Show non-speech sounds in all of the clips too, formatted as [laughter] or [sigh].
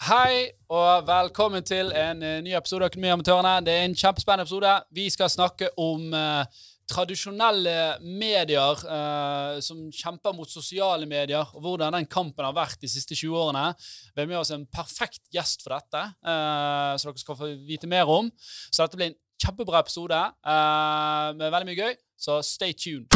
Hei og velkommen til en eh, ny episode av Økonomiamatørene. Det er en kjempespennende episode. Vi skal snakke om eh, tradisjonelle medier eh, som kjemper mot sosiale medier, og hvordan den kampen har vært de siste 20 årene. Vi har med oss en perfekt gjest for dette, eh, så dere skal få vite mer om. Så dette blir en kjempebra episode eh, med veldig mye gøy, så stay tuned.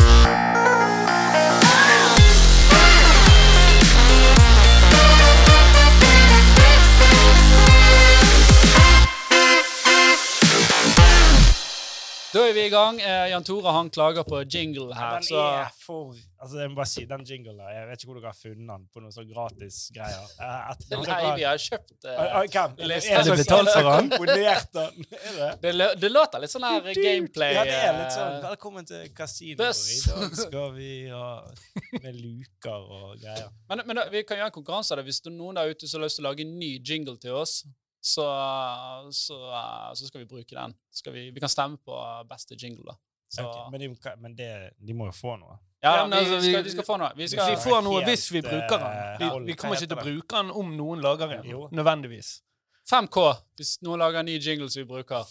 Da er vi i gang. Eh, Jan Tore han klager på jingle her. Den så er for Altså, jeg må bare si, den jinglen der, jeg vet ikke hvor dere har funnet den på noen sånn gratis greier. Eh, at- Nei, vi har kjøpt uh, eh, ah, Hvem? Er det Er det betalt for den? Komponert den? Det? det, låter litt sånn her gameplay Ja, det er litt sånn. eh, Velkommen til kasino. Bøss. I dag skal vi ha med luker og greier. Men, men da, vi kan gjøre en konkurranse av det. Hvis det er noen der ute som har lyst til å lage en ny jingle til oss, så, så, så skal vi bruke den. Skal vi, vi kan stemme på beste jingle, da. Så, Ok, men, de, men det, de må jo få noe. ja, Ja, men vi, altså, vi- skal, de skal få noe. Vi skal, Vi får noe hvis vi bruker den. eh, Vi, vi kommer ikke til å bruke den om noen lager den. Nødvendigvis. 5K, hvis noen lager en ny jingle som vi bruker.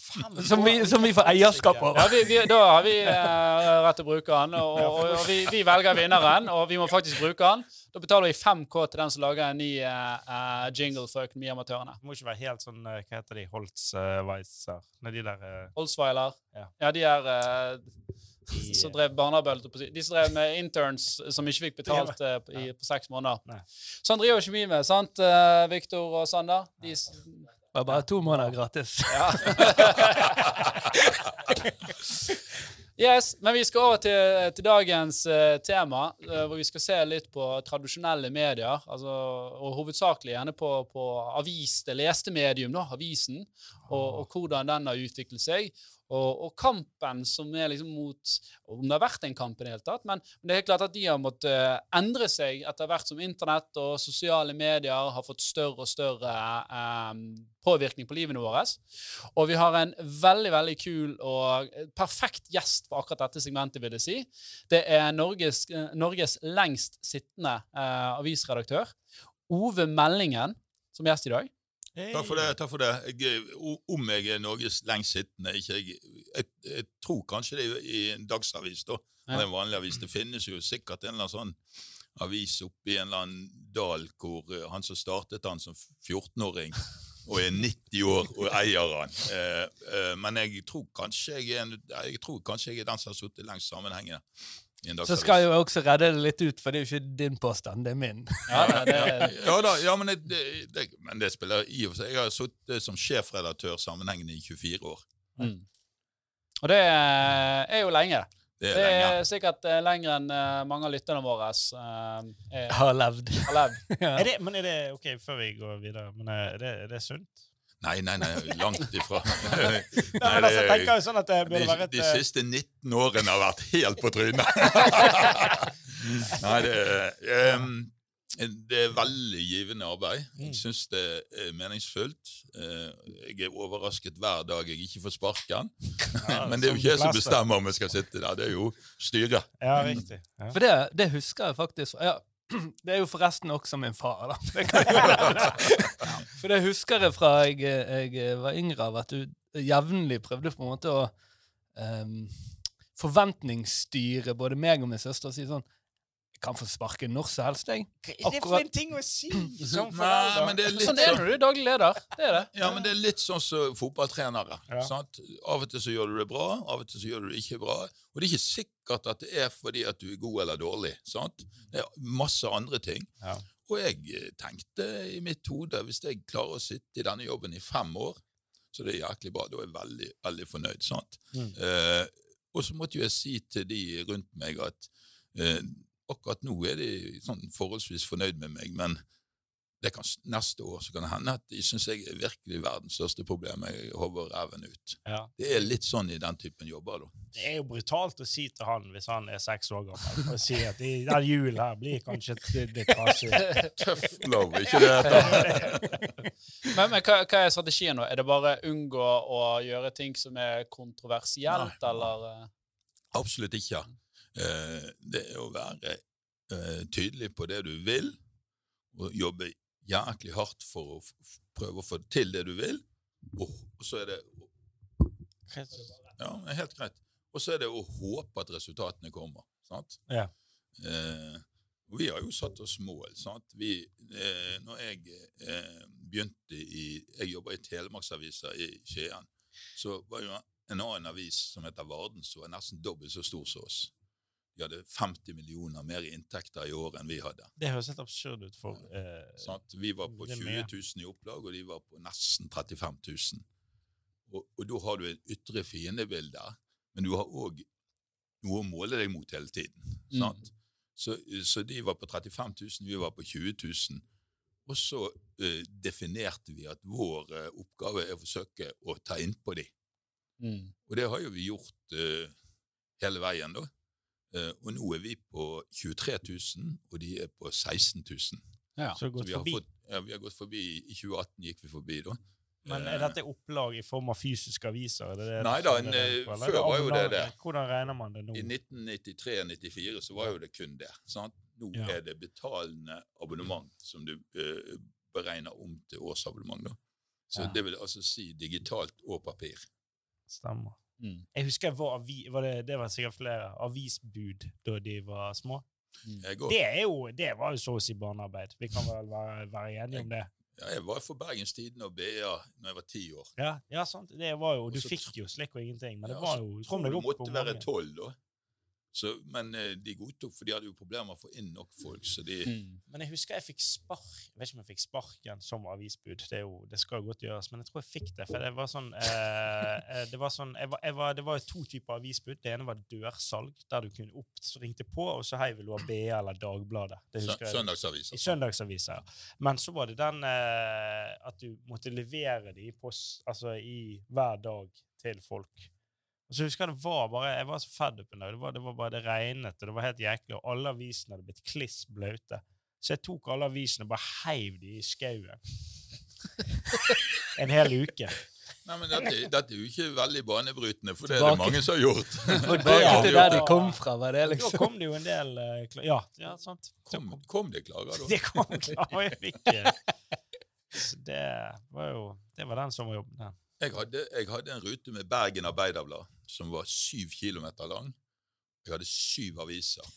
Som vi, som vi får eierskap Ja, vi, vi, da har vi eh, rett til å bruke den, og, og, og vi, vi velger vinneren, og vi må faktisk bruke den. Da betaler vi 5K til den som lager en ny eh, eh, jingle for Økonomiamatørene. Det må ikke være helt sånn eh, Hva heter de? Holtzweiser? Nei, de der eh, Holsweiler. Ja. Ja, de er eh, De- som drev barnearbeid. De som drev med interns som ikke fikk betalt ja. på, i, på seks måneder. Nei. Sånn driver ikke vi med, sant, uh, Viktor og Sander? De, Det var bare to måneder gratis. ja. [laughs] yes, men vi skal over til, til dagens uh, tema, uh, hvor vi skal se litt på tradisjonelle medier. Altså, og hovedsakelig gjerne på, på avis, det leste medium, da, avisen, og, og hvordan den har utviklet seg. Og, og kampen som er liksom mot Om det har vært en kamp i det hele tatt, men, det er helt klart at de har måttet eh, endre seg etter hvert som internett og sosiale medier har fått større og større eh, påvirkning på livene våre. Og vi har en veldig veldig kul og perfekt gjest på akkurat dette segmentet, vil jeg si. Det er Norges, Norges lengst sittende eh, avisredaktør, Ove Meldingen, som gjest i dag. Takk for det. takk for det. Jeg, om jeg er Norges lengst sittende ikke jeg, jeg, jeg tror kanskje det er i en dagsavis, da. Eller en vanlig avis. Det finnes jo sikkert en eller annen sånn avis oppi en eller annen dal hvor eh, han som startet han som 14-åring, og er 90 år og eier han. Eh, eh, men jeg tror kanskje jeg er, jeg tror kanskje jeg er den som har sittet lengst sammenhengende. Så skal jeg jo også redde det litt ut, for det er jo ikke din påstand, det er min. Ja, det, det, Ja da, ja, men, det, det, men det spiller i og for seg. Jeg har sittet som sjefredaktør sammenhengende i 24 år. mm. Og det er jo lenge. Det er Det lenge. er sikkert eh, lenger enn eh, mange av lytterne våre eh, er, Har levd. har levd. [laughs] Ja. Er det, men er det OK, før vi går videre, men er det, er det sunt? Nei, nei, nei, langt ifra. [laughs] Nei, men [laughs] altså, jeg tenker jo sånn at det burde være de, et de eh, siste 19 årene har vært helt på trynet. [laughs] nei, det er, det er veldig givende arbeid. Mm. Jeg syns det er meningsfullt. Eh, Jeg er overrasket hver dag jeg ikke får sparken. Ja, Men det er jo ikke jeg som bestemmer om jeg skal sitte der, det er jo styret. Ja, riktig. Ja. For det, det husker jeg faktisk. Ja, det er jo forresten også min far, da. Det kan jeg [laughs] For det husker jeg fra jeg, jeg var yngre, av at du jevnlig prøvde på en måte å um, forventningsstyre både meg og min søster og si sånn kan få sparken når som helst, jeg. Hva er det for en ting å si [clears throat] som Nei, forelder? men det er litt Sånn er du, du er daglig leder. Det er det. Ja, men det er litt sånn som fotballtrenere. Ja. Sant? Av og til så gjør du det bra, av og til så gjør du det ikke bra. Og det er ikke sikkert at det er fordi at du er god eller dårlig. Sant? Det er masse andre ting. Ja. Og jeg eh, tenkte i mitt hode hvis jeg klarer å sitte i denne jobben i fem år, så det er jæklig bra. Da er jeg veldig, veldig fornøyd. sant? Mm. Eh, og så måtte jo jeg si til de rundt meg at eh, akkurat nå er de sånn forholdsvis fornøyd med meg, men det kan, neste år så kan det hende at de syns jeg er virkelig verdens største problem. Jeg hover ræven ut. Ja. Det er litt sånn i den typen jobber, da. Det er jo brutalt å si til han hvis han er seks år gammel, og si at i- den julen her blir kanskje litt, litt. [laughs] Tøff love, ikke det [laughs] heter? Men, men hva, hva er strategien nå? Er det bare unngå å gjøre ting som er kontroversielt, Nei. eller eh? Absolutt ikke. Eh, det er å være eh, tydelig på det du vil, og jobbe jæklig hardt for å prøve å få til det du vil, og, så er det Ja, helt greit. Og så er det å håpe at resultatene kommer. sant? Ja. Eh, vi har jo satt oss mål. sant? Vi, eh, når jeg eh, begynte i Jeg jobba i Telemarksavisa i Skien. Så var jo en annen avis som heter Varden, som var nesten dobbelt så stor som oss. De hadde 50 millioner mer i inntekter i år enn vi hadde. Det høres helt absurd ut for eh, sånn Vi var på Det er 20 000 i opplag, og de var på nesten 35 000. Og, og da har du et ytre fiendebilde, men du har òg noe å måle deg mot hele tiden. Mm. Så, så de var på 35 000, vi var på 20 000. Og så eh, definerte vi at vår eh, oppgave er å forsøke å ta innpå de. Mm. Og det har jo vi gjort eh, hele veien, da. Eh, og nå er vi på 23 000, og de er på 16 000. Ja. Så Så vi har, forbi. fått, ja, vi har gått forbi. I 2018 gikk vi forbi, da. Men Eh, er dette opplag i form av fysiske aviser? Er det det Nei da, en, eh, før var jo det det. Hvordan regner man det nå? I 1993-94 så var jo det kun det. Sant? Nå Ja. er det betalende abonnement som du uh, beregner om til årsabonnement. da. Så Ja. det vil altså si digitalt og papir. Stemmer. Mm. Jeg husker jeg var, avi, var det, det var sikkert flere avisbud da de var små. Mm. Det, er jo, det var jo så å si barnearbeid. Vi kan vel være, være enige om det. ja, jeg var for Bergens Tidende og BA når jeg var ti år. Ja, ja sant. Det var jo, du Også, fikk jo slikk og ingenting, men det Ja, var jo tror kom du deg opp måtte på være tolv, da. Så, men eh, de godtok, for de hadde jo problemer med å få inn nok folk. så de... Mm. Men jeg husker jeg fikk spark Jeg vet ikke om jeg fikk sparken som avisbud. Det, jo, det skal jo godt gjøres, men jeg tror jeg fikk det. For det var sånn, eh, eh, det var sånn jeg var, jeg var, Det var to typer avisbud. Det ene var dørsalg, der du kunne opp, så ringte på, og så hei, vil du ha BA eller Dagbladet. Det husker jeg. Søndagsaviser. Søndagsaviser. Men så var det den eh, at du måtte levere de i post, altså i hver dag til folk. Og så husker Jeg det var bare, jeg var så fedd opp en dag. Det var, det var bare det regnet, og det var helt jæklig, og alle avisene hadde blitt kliss blaute. Så jeg tok alle avisene og bare heiv de i skauen. en hel uke. Nei, men dette, dette er jo ikke veldig banebrytende, for det er det mange som har gjort. [laughs] Tilbake til der de kom fra, var det liksom. Da kom det jo en del uh, Ja, ja sant. Kom, kom det klager, da? [laughs] Det kom klager, jeg fikk Så det var jo Det var den som var jobben. Den. Jeg hadde, jeg hadde en rute med Bergen Arbeiderblad som var syv kilometer lang. Jeg hadde syv aviser.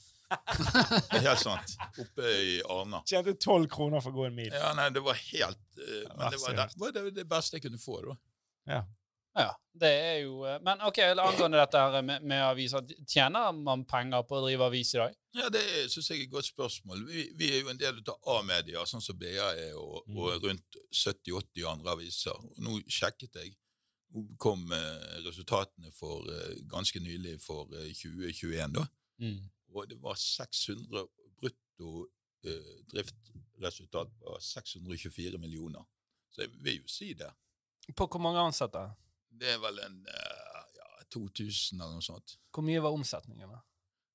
Helt sant. Oppe i Arna. Tjente tolv kroner for å gå en mil. Ja, nei, det var helt uh, Men det var, det, var det, det beste jeg kunne få, da. Ja, ja. det er jo eh, Men ok, angående dette her med, med aviser, tjener man penger på å drive avis i dag? Ja, Det syns jeg er et godt spørsmål. Vi, vi er jo en del av A-media, sånn som BA er, og, Mm. og rundt 70-80 andre aviser. Og nå sjekket jeg. Nå kom eh, resultatene for eh, ganske nylig for eh, 2021, da. Mm. Og det var 600 brutto eh, driftsresultat på 624 millioner. Så jeg vil jo si det. På hvor mange ansatte? Det er vel en eh, ja, 2000 eller noe sånt. Hvor mye var omsetningen? da?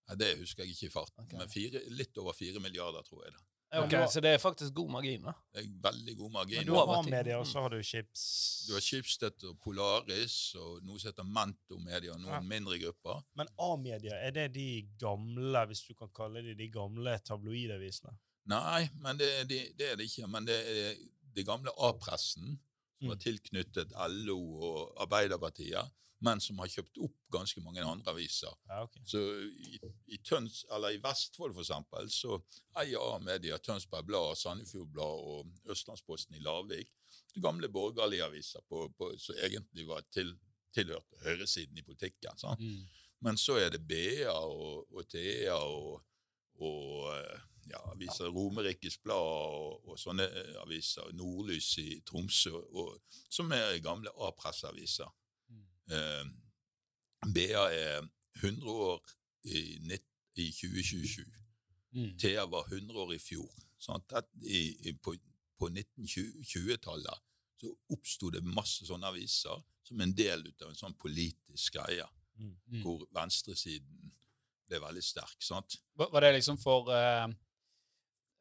Ja, det husker jeg ikke i farten, okay. men fire, litt over 4 milliarder, tror jeg. det. Ok, Så det er faktisk god margin, da. Det er veldig god margin. Men du har A-media, og så har du chips. Du har Schibsted og Polaris og noe som heter Mento Media, noen Ja. mindre grupper. Men A-media, er det de gamle, hvis du kan kalle det de gamle tabloidavisene? Nei, men det, er det er det ikke. Men det er det gamle A-pressen, som Mm. er tilknyttet LO og Arbeiderpartiet, men som har kjøpt opp ganske mange andre aviser. Ja, okay. Så i, i, Tøns, i Vestfold, for eksempel, så eier A-media Tønsberg Blad, Sandefjord Blad og Østlandsposten i Larvik. De gamle borgerlige aviser på, på, som egentlig var til, tilhørte høyresiden i politikken. sant? Mm. Men så er det BA og, og TA og, og eh, ja, aviser Romerikes Blad og, og sånne eh, aviser, Nordlys i Tromsø, som er gamle A-presseaviser. Eh, Bea er 100 år i, i 2027. Mm. Thea var 100 år i fjor. Sånn At i, i, på, på 1920-tallet så oppsto det masse sånne aviser som en del av en sånn politisk greie Mm. Mm. hvor venstresiden ble veldig sterk. sant? Var var det liksom for uh,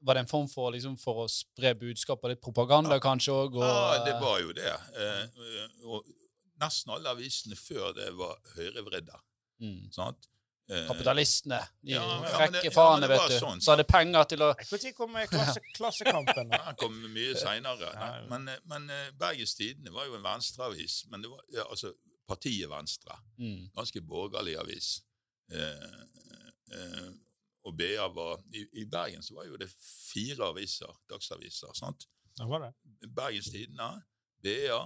Var det en form for, liksom, for å spre budskap og litt propaganda, kanskje òg? Ja, det var jo det. Eh, eh, og nesten alle avisene før det var høyrevridde. mm. sant? Eh, kapitalistene. De Ja, men frekke ja, faene, ja, vet du. sånn. Så hadde penger til å Når kom klasse, Klassekampen? [laughs] Den Han kom mye seinere. Men, eh, men eh, Bergens Tidende var jo en venstreavis. Men det var ja, altså partiet Venstre. mm. Ganske borgerlig avis. Eh, eh, og BA var i, I Bergen så var jo det fire aviser, dagsaviser. sant? Ja, var det? Bergens Tidende, BA,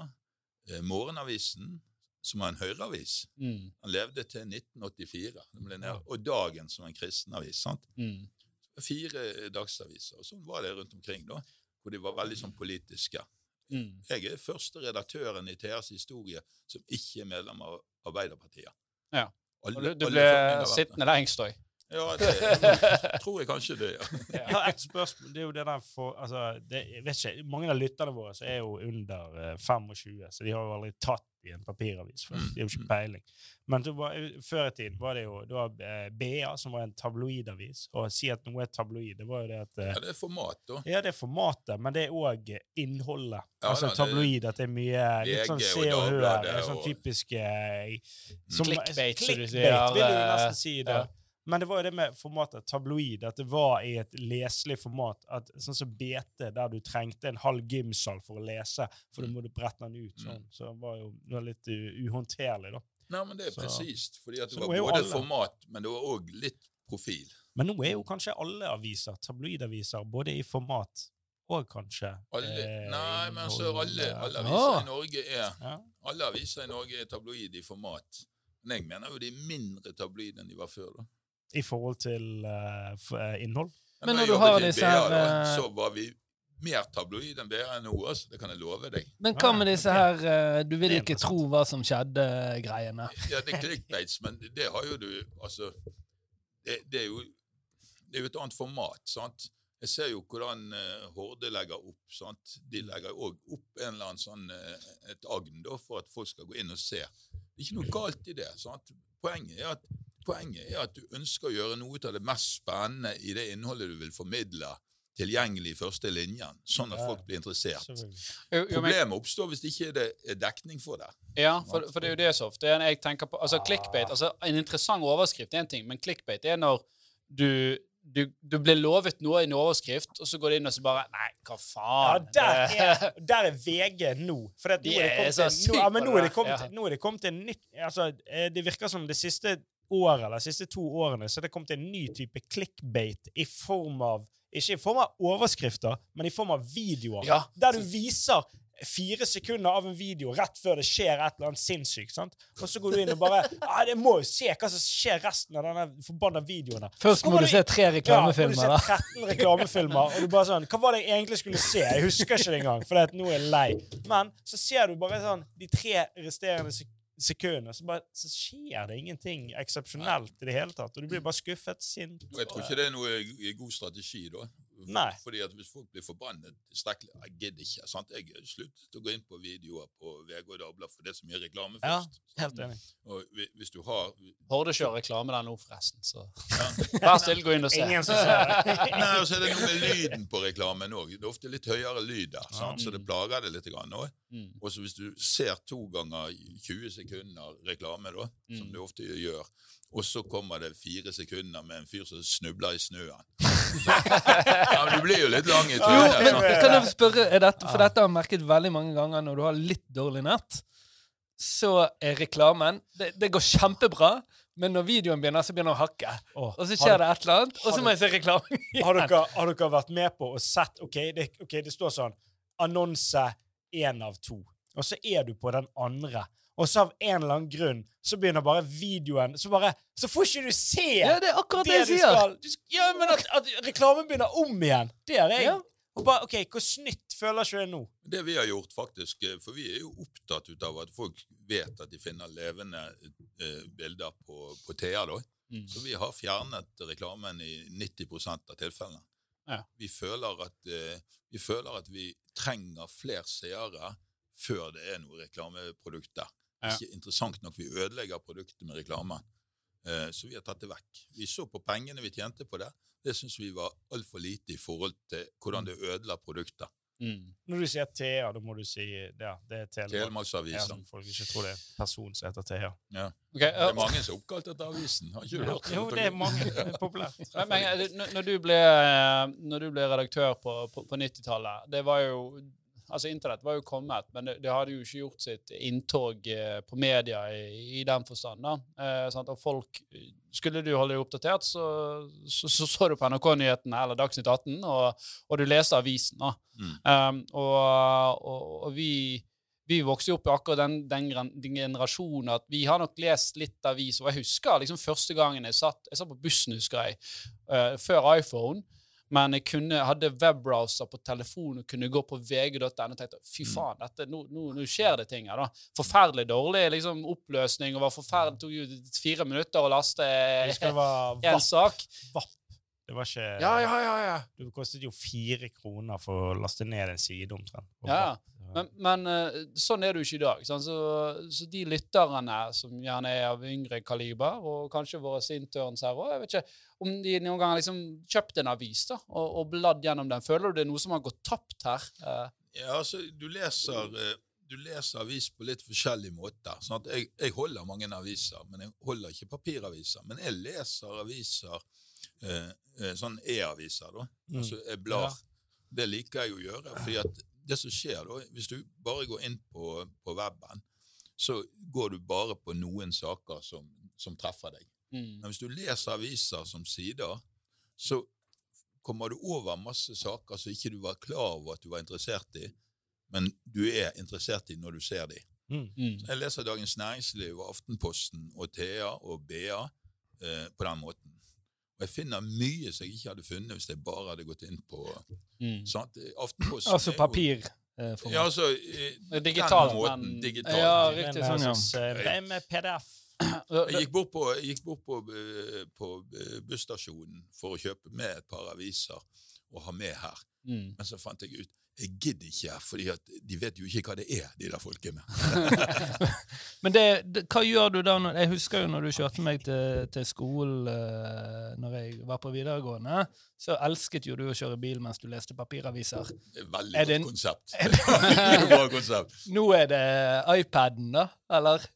Morgenavisen, som var en høyreavis. Mm. Han levde til 1984. Den ned, og Dagen som en kristenavis. sant? Mm. Fire dagsaviser. og Sånn var det rundt omkring, da, hvor de var veldig sånn politiske. Mm. Jeg er første redaktøren i TAs historie som ikke er medlem av Arbeiderpartiet. Ja. Og du, du ble sittende lengst òg. Ja, det tror jeg kanskje det. ja. [laughs] Jeg har et spørsmål. Det er jo det der for altså, det, jeg vet ikke, Mange av lytterne våre så er jo under uh, 25, så de har jo aldri tatt i en papiravis. For de har jo ikke peiling. Men det var, før i tiden var det jo det var, uh, BA, som var en tabloidavis. Og å si at noe er tabloid, det var jo det at uh, Ja, det er format, da. Ja, det er formatet, men det er òg innholdet. Ja, altså da, det- tabloid, at det er mye litt sånn Se og Hør. Sånn typisk uh, eh, Clickbait, som du clickbait, vil du eh, nesten si. det. ja. Men det var jo det med formatet tabloid, at det var i et leselig format. At, sånn som BT, der du trengte en halv gymsal for å lese, for Mm. du måtte brette den ut. sånn. Så det var jo det var litt uh, uhåndterlig, da. Nei, men det er presist. fordi at det var både alle- format, men det var òg litt profil. Men nå er jo kanskje alle aviser tabloidaviser, både i format og kanskje Alle, eh, nei, men så innhold, alle, eh, alle aviser i Norge er alle aviser i Norge er tabloid i format. Men jeg mener jo de er mindre tabloide enn de var før. da. I forhold til uh, innhold. Men når du har disse her, da, eh, så var vi mer tabloid enn BA nå, altså. Det kan jeg love deg. Men hva med disse her du vil ikke tro hva som skjedde-greiene? [laughs] Ja, det er clickbaits, men det har jo du Altså, det, det, er jo, det er jo et annet format, sant? Jeg ser jo hvordan uh, Horde legger opp. sant? De legger òg opp en eller annen sånn, uh, et agn da, for at folk skal gå inn og se. Det er ikke noe galt i det. sant? Poenget er at, poenget er at du ønsker å gjøre noe av det mest spennende i det innholdet du vil formidle, tilgjengelig i første linjen, sånn at folk blir interessert. Problemet oppstår hvis ikke det er dekning for det. Ja, for, for det er jo det så ofte jeg tenker på. Altså clickbait, altså En interessant overskrift er en ting, men clickbait er når du, du, du blir lovet noe i en overskrift, og så går du inn og så bare Nei, hva Ja, faen? der er, der er VG nå. For nå, er det kommet til, nå, ja, nå, kommet, til- ja. en nytt altså, eh, Det virker som det siste året, eller de siste to årene så er det kommet en ny type clickbait i form av Ikke i form av overskrifter, men i form av videoer. Ja. Der du viser fire sekunder av en video rett før det skjer et eller annet sinnssykt. sant? Og så går du inn og bare [laughs] ah, Jeg må jo se hva som skjer resten av denne forbanna videoen. Først må du du- se tre reklamefilmer, Ja, må du se 13 reklamefilmer, og du bare sånn Hva var det jeg egentlig skulle se? Jeg husker ikke det engang, for nå er jeg lei. Men så ser du bare sånn de tre resterende sek sekundene, så, bare, så skjer det ingenting eksepsjonelt i det hele tatt. Og du blir bare skuffet, sint. Og jeg tror ikke det er noe god strategi, da. Nei. Fordi at hvis folk blir forbannet tilstrekkelig Jeg gidder ikke. sant? Jeg sluttet å gå inn på videoer på VG og Dagbladet, for det er så mye reklame Ja. Helt enig. Og hvi- hvis du har Horde kjører reklame der nå, forresten. Så [laughs] vær stille, gå inn og se. Ingen som. [laughs] Nei, og så er det noe med lyden på reklamen òg. Det er ofte litt høyere lyd der, sant? så det plager det litt. Grann, også. Mm. Og så hvis du ser to ganger 20 sekunder reklame, da, som Mm. du ofte gjør, og så kommer det fire sekunder med en fyr som snubler i snøen [laughs] ja, Du blir jo litt lang i Jo, trynet. men kan jeg spørre, er dette, for dette har jeg merket veldig mange ganger når du har litt dårlig nett, så er reklamen Det, det går kjempebra, men når videoen begynner, så begynner det å hakke. Oh, Og så skjer det et eller annet, og så må jeg se reklamen [laughs] Har igjen. dere, har dere vært med på og sett OK, det, ok, det står sånn Annonse én av to. Og så er du på den andre. Og så av en eller annen grunn så begynner bare videoen Så bare Så får ikke du se Ja, det er akkurat det det jeg du sier. skal. Du Ja, men at, at reklamen begynner om igjen. Det er jeg. Ja. Og bare, OK, hvor snytt føler ikke jeg nå? Det vi har gjort, faktisk, eh, for vi er jo opptatt ut av at folk vet at de finner levende eh, bilder på, på Thea, da. Mm. Så vi har fjernet reklamen i 90 av tilfellene. Ja. Vi, føler at, eh, vi føler at vi trenger flere seere før det er noe reklameprodukt der. Ikke interessant nok. Vi ødelegger produktet med reklame. Eh, så vi har tatt det vekk. Vi så på pengene vi tjente på det. Det syns vi var altfor lite i forhold til hvordan det ødela produktet. Mm. Når du sier Thea, da må du si ja, det er Telemarksavisen. Ja, folk ikke tror det er en person som heter Thea. Ja. Ok, Det er mange som er oppkalt etter avisen. Har ikke du hørt Jo, det er mange. Det er populært. [laughs] Men, men når- når, du ble, eh, når du ble redaktør på, på, på 90-tallet Det var jo Altså, internett var jo kommet, men det, det hadde jo ikke gjort sitt inntog eh, på media i, i den forstand. da. Eh, sant? Og folk Skulle du holde deg oppdatert, så så, så, så du på NRK-nyhetene eller Dagsnytt 18, og, og du leste avisen. da. Mm. Um, og, og, og vi vi vokste jo opp i akkurat den, den, den generasjonen at vi har nok lest litt avis. Og jeg husker liksom første gangen jeg satt, jeg satt på bussen, husker jeg, uh, før iPhone. Men jeg kunne, hadde webbrowser på telefonen og kunne gå på vg.no og tenkte fy faen, dette, nå, nå, nå skjer det ting her. da. Forferdelig dårlig liksom, oppløsning. og var forferdelig, Det tok jo fire minutter å laste én sak. sak. Det var ikke Ja, ja, ja. ja. Det kostet jo fire kroner for å laste ned en side, omtrent. Ja, Men, men eh, sånn er det jo ikke i dag. Så, så de lytterne som gjerne er av yngre kaliber, og kanskje våre interns her òg, jeg vet ikke om de noen gang har liksom kjøpt en avis da, og, og bladd gjennom den. Føler du det er noe som har gått tapt her? Eh, Ja, altså, du leser, eh, du leser avis på litt forskjellige måter. Sånn at jeg, jeg holder mange aviser, men jeg holder ikke papiraviser. Men jeg leser aviser, eh, eh, sånn e-aviser, da. Mm. Altså, jeg blar. Det liker jeg å gjøre. fordi at det som skjer da, hvis du bare går inn på, på weben, så går du bare på noen saker som, som treffer deg. mm. Men hvis du leser aviser som sider, så kommer du over masse saker som ikke du var klar over at du var interessert i, men du er interessert i når du ser dem. Mm. Mm. Jeg leser Dagens Næringsliv og Aftenposten og Thea og BA eh, på den måten. Jeg finner mye som jeg ikke hadde funnet hvis jeg bare hadde gått inn på Mm. sant? Aftenposten Altså papir. eh, for Ja, altså Digital, den måten, men- digital. Ja, riktig eh, sånn, ja. så- er med PDF. Jeg gikk bort, på, jeg gikk bort på, eh, på eh, busstasjonen for å kjøpe med et par aviser og ha med her. Mm. Men så fant jeg ut jeg gidder ikke, fordi de vet jo ikke hva det er, de der folkene. [laughs] Men det, det, hva gjør du da? Når, jeg husker jo når du kjørte meg til, til skolen uh, når jeg var på videregående, så elsket jo du å kjøre bil mens du leste papiraviser. Er veldig Er godt en- konsept. [laughs] [laughs] Veldig bra konsept. Nå er det iPaden, da? Eller?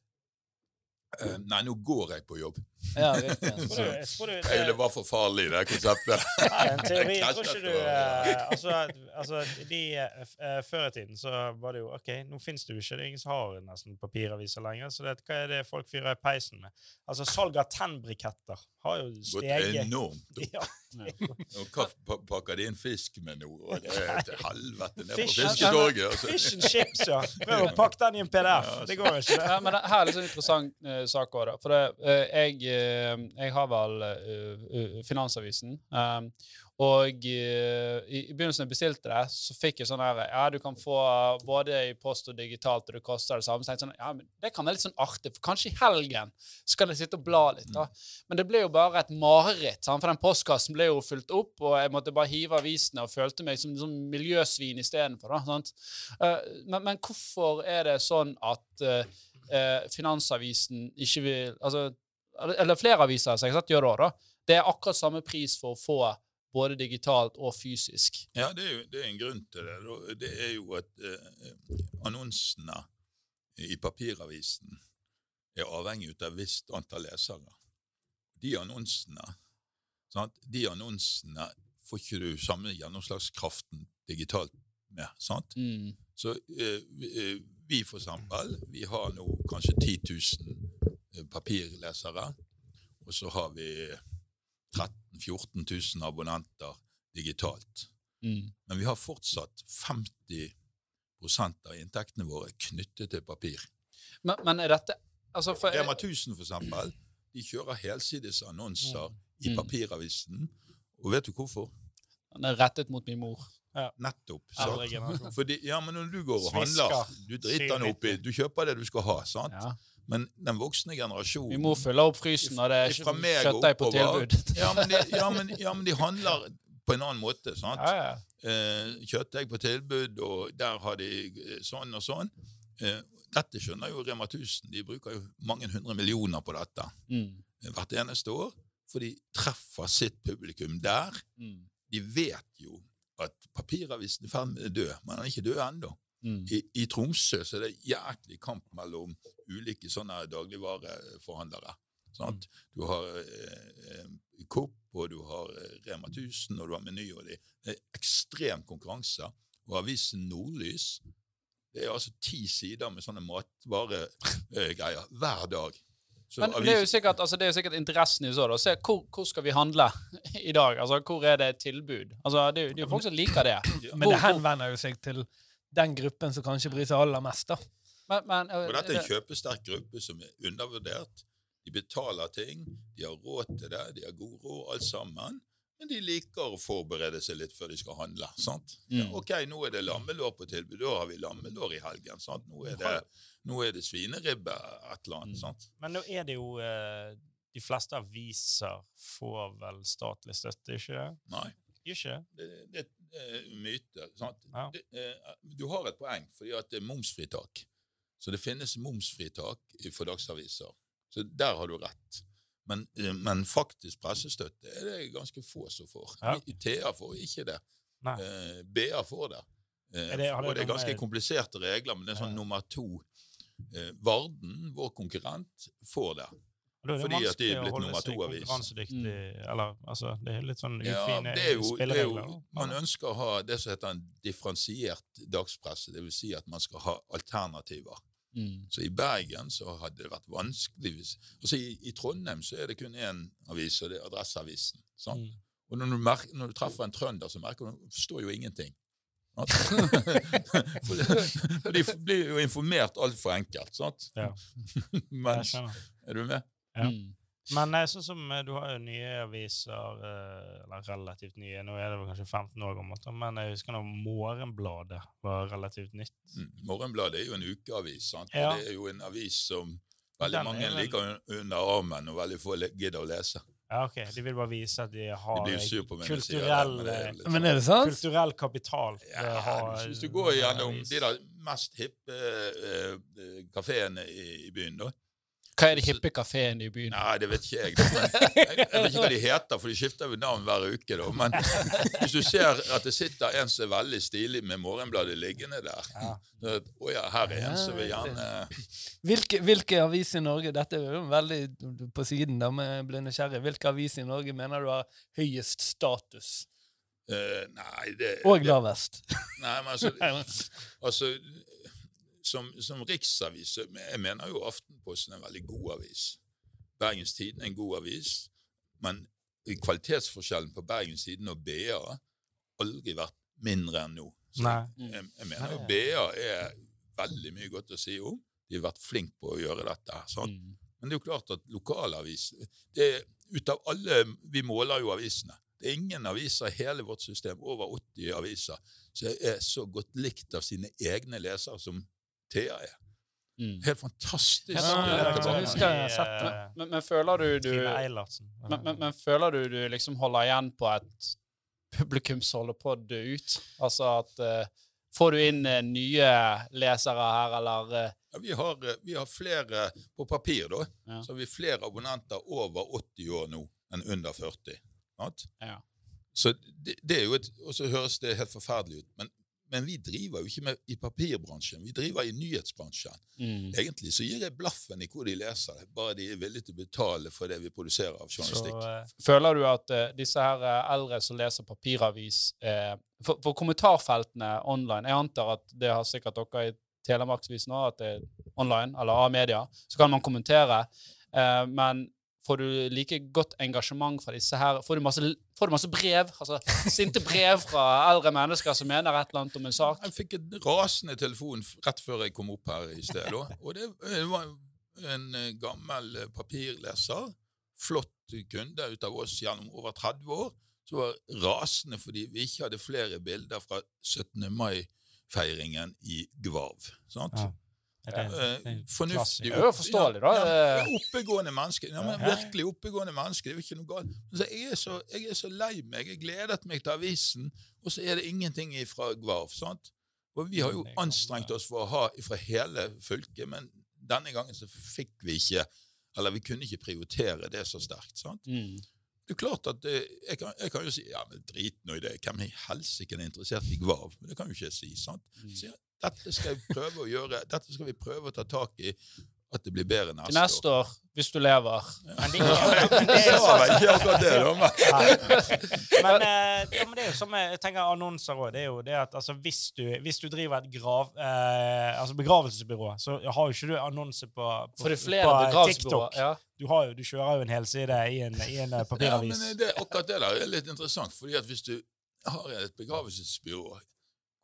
Eh, nei, nå går jeg på jobb. Ja, du- [laughs] du- Jeg, det var for farlig, det konseptet. [laughs] Nei, en teori. Tror ikke du eh, altså, altså, de, uh, Før i tiden så var det jo OK, nå finnes det jo ikke. Det er ingen som har nesten papiraviser lenger. Så det, hva er det folk fyrer i peisen med? Altså, Salg av tennbriketter har jo Gått steget. enormt opp. [laughs] Ja. Og hva pakker de inn fisk med nå? Og det er til helvete ned på Fish- fisketorget. Altså. Fish and chips, ja. Prøv å pakke den i en PDF. Det går jo ikke. Ja, men det, her er litt sånn interessant uh, sak òg, da. For det, uh, jeg, jeg har vel eh, eh, Finansavisen. Um, og eh, i, begynnelsen jeg bestilte det, så fikk jeg sånn her Ja, du kan få både i post og digitalt, og det koster det samme. Så jeg sånn, ja, men Det kan være litt sånn artig, for kanskje i helgen så kan jeg sitte og bla litt. da. Men det ble jo bare et mareritt, for den postkassen ble jo fylt opp, og jeg måtte bare hive avisene og følte meg som, som miljøsvin istedenfor. Eh, men, men hvorfor er det sånn at eh, eh, Finansavisen ikke vil altså, eller- flere aviser som sett gjør det òg, da. Det er akkurat samme pris for å få både digitalt og fysisk. Ja, det er jo det er en grunn til det. Det er jo at eh, annonsene i papiravisen er avhengig av et visst antall lesere. De annonsene, sant? De annonsene får ikke du samme gjennomslagskraften digitalt med. sant? Mm. Så eh, vi, eh, for eksempel, vi har nå kanskje 10 000 eh, papirlesere, og så har vi 13 000-14 000 abonnenter digitalt. Mm. Men vi har fortsatt 50% av inntektene våre knyttet til papir. Men, men er dette altså for, Rema 1000 for eksempel, de kjører helsides annonser i Mm. papiravisen. Og vet du hvorfor? Den er rettet mot min mor. Nettopp. Sant? generasjon. Fordi, ja, men når du går og Svisker. handler, du driter den oppi, du kjøper det du skal ha, sant? Ja. Men den voksne generasjonen Vi må følge opp frysen når det er og kjøttdeig på tilbud. Ja men, de, ja, men, ja, men de handler på en annen måte. sant? Ja, ja. Eh, kjøttdeig på tilbud, og der har de eh, sånn og sånn. Eh, dette skjønner jo Rema 1000. De bruker jo mange hundre millioner på dette Mm. hvert eneste år. For de treffer sitt publikum der. Mm. De vet jo at papiravisen er i ferd med å dø, men den er ikke død ennå. Mm. I, I Tromsø så er det jæklig kamp mellom ulike sånne dagligvareforhandlere. Sant? Du har eh, eh, Coop, og du har eh, Rema 1000, og du har Meny. og Det det er ekstrem konkurranse. Og avisen Nordlys det er altså ti sider med sånne matvaregreier hver dag. Så Men det er jo sikkert, altså det er jo sikkert interessen i så da. Se, hvor, hvor skal vi handle [laughs] i dag? Altså, Hvor er det et tilbud? Altså, Det er jo det er jo folk som liker det. Men det henvender jo seg til den gruppen som kanskje bryr seg aller mest, da. Men, men, Og dette er en kjøpesterk gruppe som er undervurdert. De betaler ting, de har råd til det, de har god råd, alt sammen. Men de liker å forberede seg litt før de skal handle. sant? Ja, Mm. ok, nå er det lammelår på tilbud, da har vi lammelår i helgen. sant? Nå er det, nå er det svineribbe et eller annet. Mm. sant? Men nå er det jo De fleste aviser får vel statlig støtte, ikke det? Nei, Ikke? det, det myte. sant? Ja. Eh, du har et poeng, fordi at det er momsfritak. Så det finnes momsfritak i- for dagsaviser. Så der har du rett. Men, eh, men faktisk pressestøtte er det ganske få som får. Ja. TA får ikke det. Nei. Eh, BA får det. Eh, det- og det er ganske kompliserte regler, men det er sånn nummer to. Eh, Varden, vår konkurrent, får det. Da er det Fordi de vanskelig å holde seg konkurransedyktig mm. Eller altså, det er litt sånn ufine jo, er spilleregler. jo, man ønsker å ha det som heter en differensiert dagspresse. Det vil si at man skal ha alternativer. Mm. Så i Bergen så hadde det vært vanskelig hvis altså i, I Trondheim så er det kun én avis, og det er Adresseavisen. Sånn. Mm. Og når du, merker, når du treffer en trønder, så merker du forstår jo ingenting. [laughs] De blir jo informert altfor enkelt, sant? Ja. [laughs] Men, er du med? Ja. Mm. Men eh, sånn som eh, du har jo nye aviser, eh, eller relativt nye, nå er det vel kanskje 15 år gammelt, men jeg husker da Morgenbladet var relativt nytt. Mm. Morgenbladet er jo en ukeavis, sant? Ja. og det er jo en avis som veldig Den mange vel- liker under armen, og veldig få gidder å lese. Ja, ok, De vil bare vise at de har jeg sier kulturell, men det er litt Men det sant? kulturell kapital. Ja, har, hvis du går gjennom de der mest hippe uh, kafeene i, i byen, da Hva er det hippe kafeen i byen? Nei, det vet ikke jeg. Jeg, jeg vet ikke hva de heter, for de skifter jo navn hver uke. da. Men [laughs] hvis du ser at det sitter en som er veldig stilig med Morgenbladet liggende der Ja. Å ja, her er en som vil gjerne Hvilke, hvilke aviser i Norge Dette er jo veldig på siden, da, men jeg ble nysgjerrig. Hvilke aviser i Norge mener du har høyest status? Uh, Nei, det Og lavest? Nei, men altså, [laughs] altså som, som riksavis Jeg mener jo Aftenposten er en veldig god avis. Bergens Tidende er en god avis, men kvalitetsforskjellen på Bergens Tidende og BA har aldri vært mindre enn nå. Så jeg, jeg, jeg mener jo. BA er veldig mye godt å si om. De har vært flinke på å gjøre dette. Sånn. Mm. Men det er jo klart at lokalavis det er, Ut av alle Vi måler jo avisene. Det er ingen aviser i hele vårt system, over 80 aviser, som er så godt likt av sine egne lesere som Thea er. Mm. Helt fantastisk. Men, men føler du du men, men, men føler du du liksom holder igjen på et publikum som holder på å dø ut? Altså at uh, Får du inn uh, nye lesere her, eller uh... Ja, vi, har, vi har flere på papir, da. Ja. Så har vi flere abonnenter over 80 år nå enn under 40. Sant? Ja. Så det, det er jo et, Og så høres det helt forferdelig ut, men, men vi driver jo ikke med, i papirbransjen, vi driver i nyhetsbransjen. mm. Egentlig så gir jeg blaffen i hvor de leser det, bare de er villige til å betale for det vi produserer av Så, journalistikk. eh, Føler du at uh, disse her eh, eldre som leser papiravis eh, for, for kommentarfeltene online Jeg antar at det har sikkert dere i Telemarksvis nå, at det er online, eller A-media. Så kan man kommentere. Eh, men får du like godt engasjement fra disse her? Får du masse, får du masse brev? Altså sinte brev fra eldre mennesker som mener et eller annet om en sak? Jeg fikk en rasende telefon rett før jeg kom opp her i sted. Og det var en eh, gammel eh, papirleser, flott kunde ut av oss gjennom over 30 år, som var rasende fordi vi ikke hadde flere bilder fra 17. mai-feiringen i Gvarv. sant? Ja. Eh, fornuftig. Det er jo forståelig, da. Ja, Eh, oppegående menneske. Ja, men virkelig oppegående menneske. Det er jo ikke noe galt. Så jeg, er så, jeg er så lei meg. Jeg gledet meg til avisen, og så er det ingenting fra Gvarv. sant? Og vi har jo anstrengt oss for å ha fra hele fylket, men denne gangen så fikk vi ikke Eller vi kunne ikke prioritere det så sterkt. sant? mm. det er klart at eh, jeg kan, jeg kan jo si ja, men drit nå i det. Hvem i helsike er interessert i Gvarv? Men det kan jo ikke jeg si. sant? Så ja, dette skal vi prøve å gjøre, dette skal vi prøve å ta tak i, at det blir bedre Til neste, neste år, hvis du lever. Men det, er- men det er jo år. Ja, ikke akkurat det, da, men Men, eh, det er jo som jeg tenker annonser òg. Det er jo det at altså, hvis, du, hvis du driver et grav, eh, altså begravelsesbyrå, så har jo ikke du annonse på, på, det flere på. TikTok. Ja. Du, har jo, du kjører jo en helside i en, i en papiravis. ja, men det, akkurat det der er litt interessant, fordi at hvis du har et begravelsesbyrå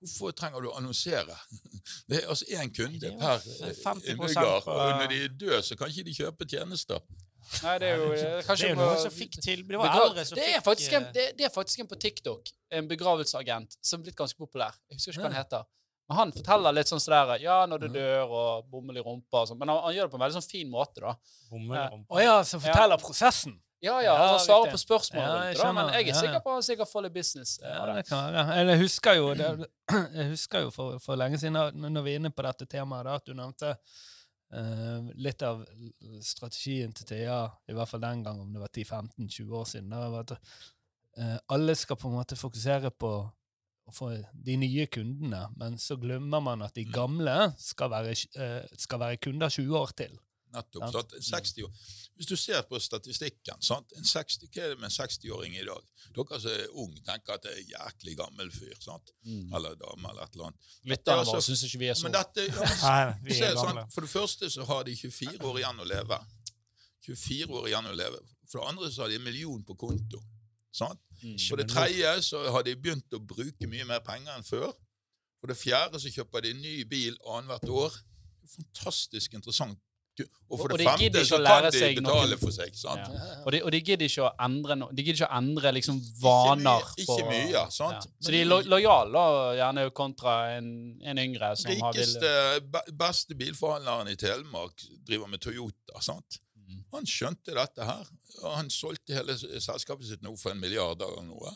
Hvorfor trenger du å annonsere? [laughs] Det er altså én kunde er per 50% innbygger, og når de er døde, så kan ikke de kjøpe tjenester. Nei, det er jo eh, kanskje det er noen som fikk til Det var eldre som det, er faktisk en, eh, det, det er faktisk en på TikTok, en begravelsesagent, som er blitt ganske populær. Jeg husker ikke hva han heter. Men han forteller litt sånn sånn der, ja, når du dør, og bomull i rumpa og sånn. Men han, han gjør det på en veldig sånn fin måte, da. bommelrumpe. Å ja, som forteller prosessen. Ja, ja, altså, han svarer på spørsmål Ja, rundt det, men jeg er sikker på at han sikkert får litt business. eh, Ja, det. kan være. Jeg husker jo, det, [clears throat] jeg husker jo for, for lenge siden, når vi er inne på dette temaet, da, at du nevnte Uh, litt av strategien til Thea, i hvert fall den gang, om det var 10-15-20 år siden. Da, var at uh, alle skal på en måte fokusere på å få de nye kundene, men så glemmer man at de gamle skal være, skal være kunder 20 år til. Nettopp. Sant. Sant? 60 år. Hvis du ser på statistikken, sant? En 60, hva er det med en 60-åring i dag? Dere som er unge, tenker at det er en jæklig gammel fyr. sant? Mm. Eller dame, eller et eller annet. Lytterne altså- våre syns ikke vi er så Men dette, ja, [laughs] Nei, vi er ser, for det første så har de 24 år igjen å leve. 24 år igjen å leve. For det andre så har de en million på konto. Sant? Mm. For det tredje så har de begynt å bruke mye mer penger enn før. For det fjerde så kjøper de en ny bil annethvert år. Fantastisk interessant. Og for Og det femte så kan de betale noe- for seg. sant? Ja. Og, de, og de gidder ikke å endre no, De gidder ikke å endre liksom vaner. Ikke mye, ikke mye, sant? Ja. Så de er lo lojale, gjerne kontra en, en yngre som har Rikeste, vil be- beste bilforhandleren i Telemark driver med Toyota. sant? Mm. Han skjønte dette her, og han solgte hele selskapet sitt nå for en milliard eller noe.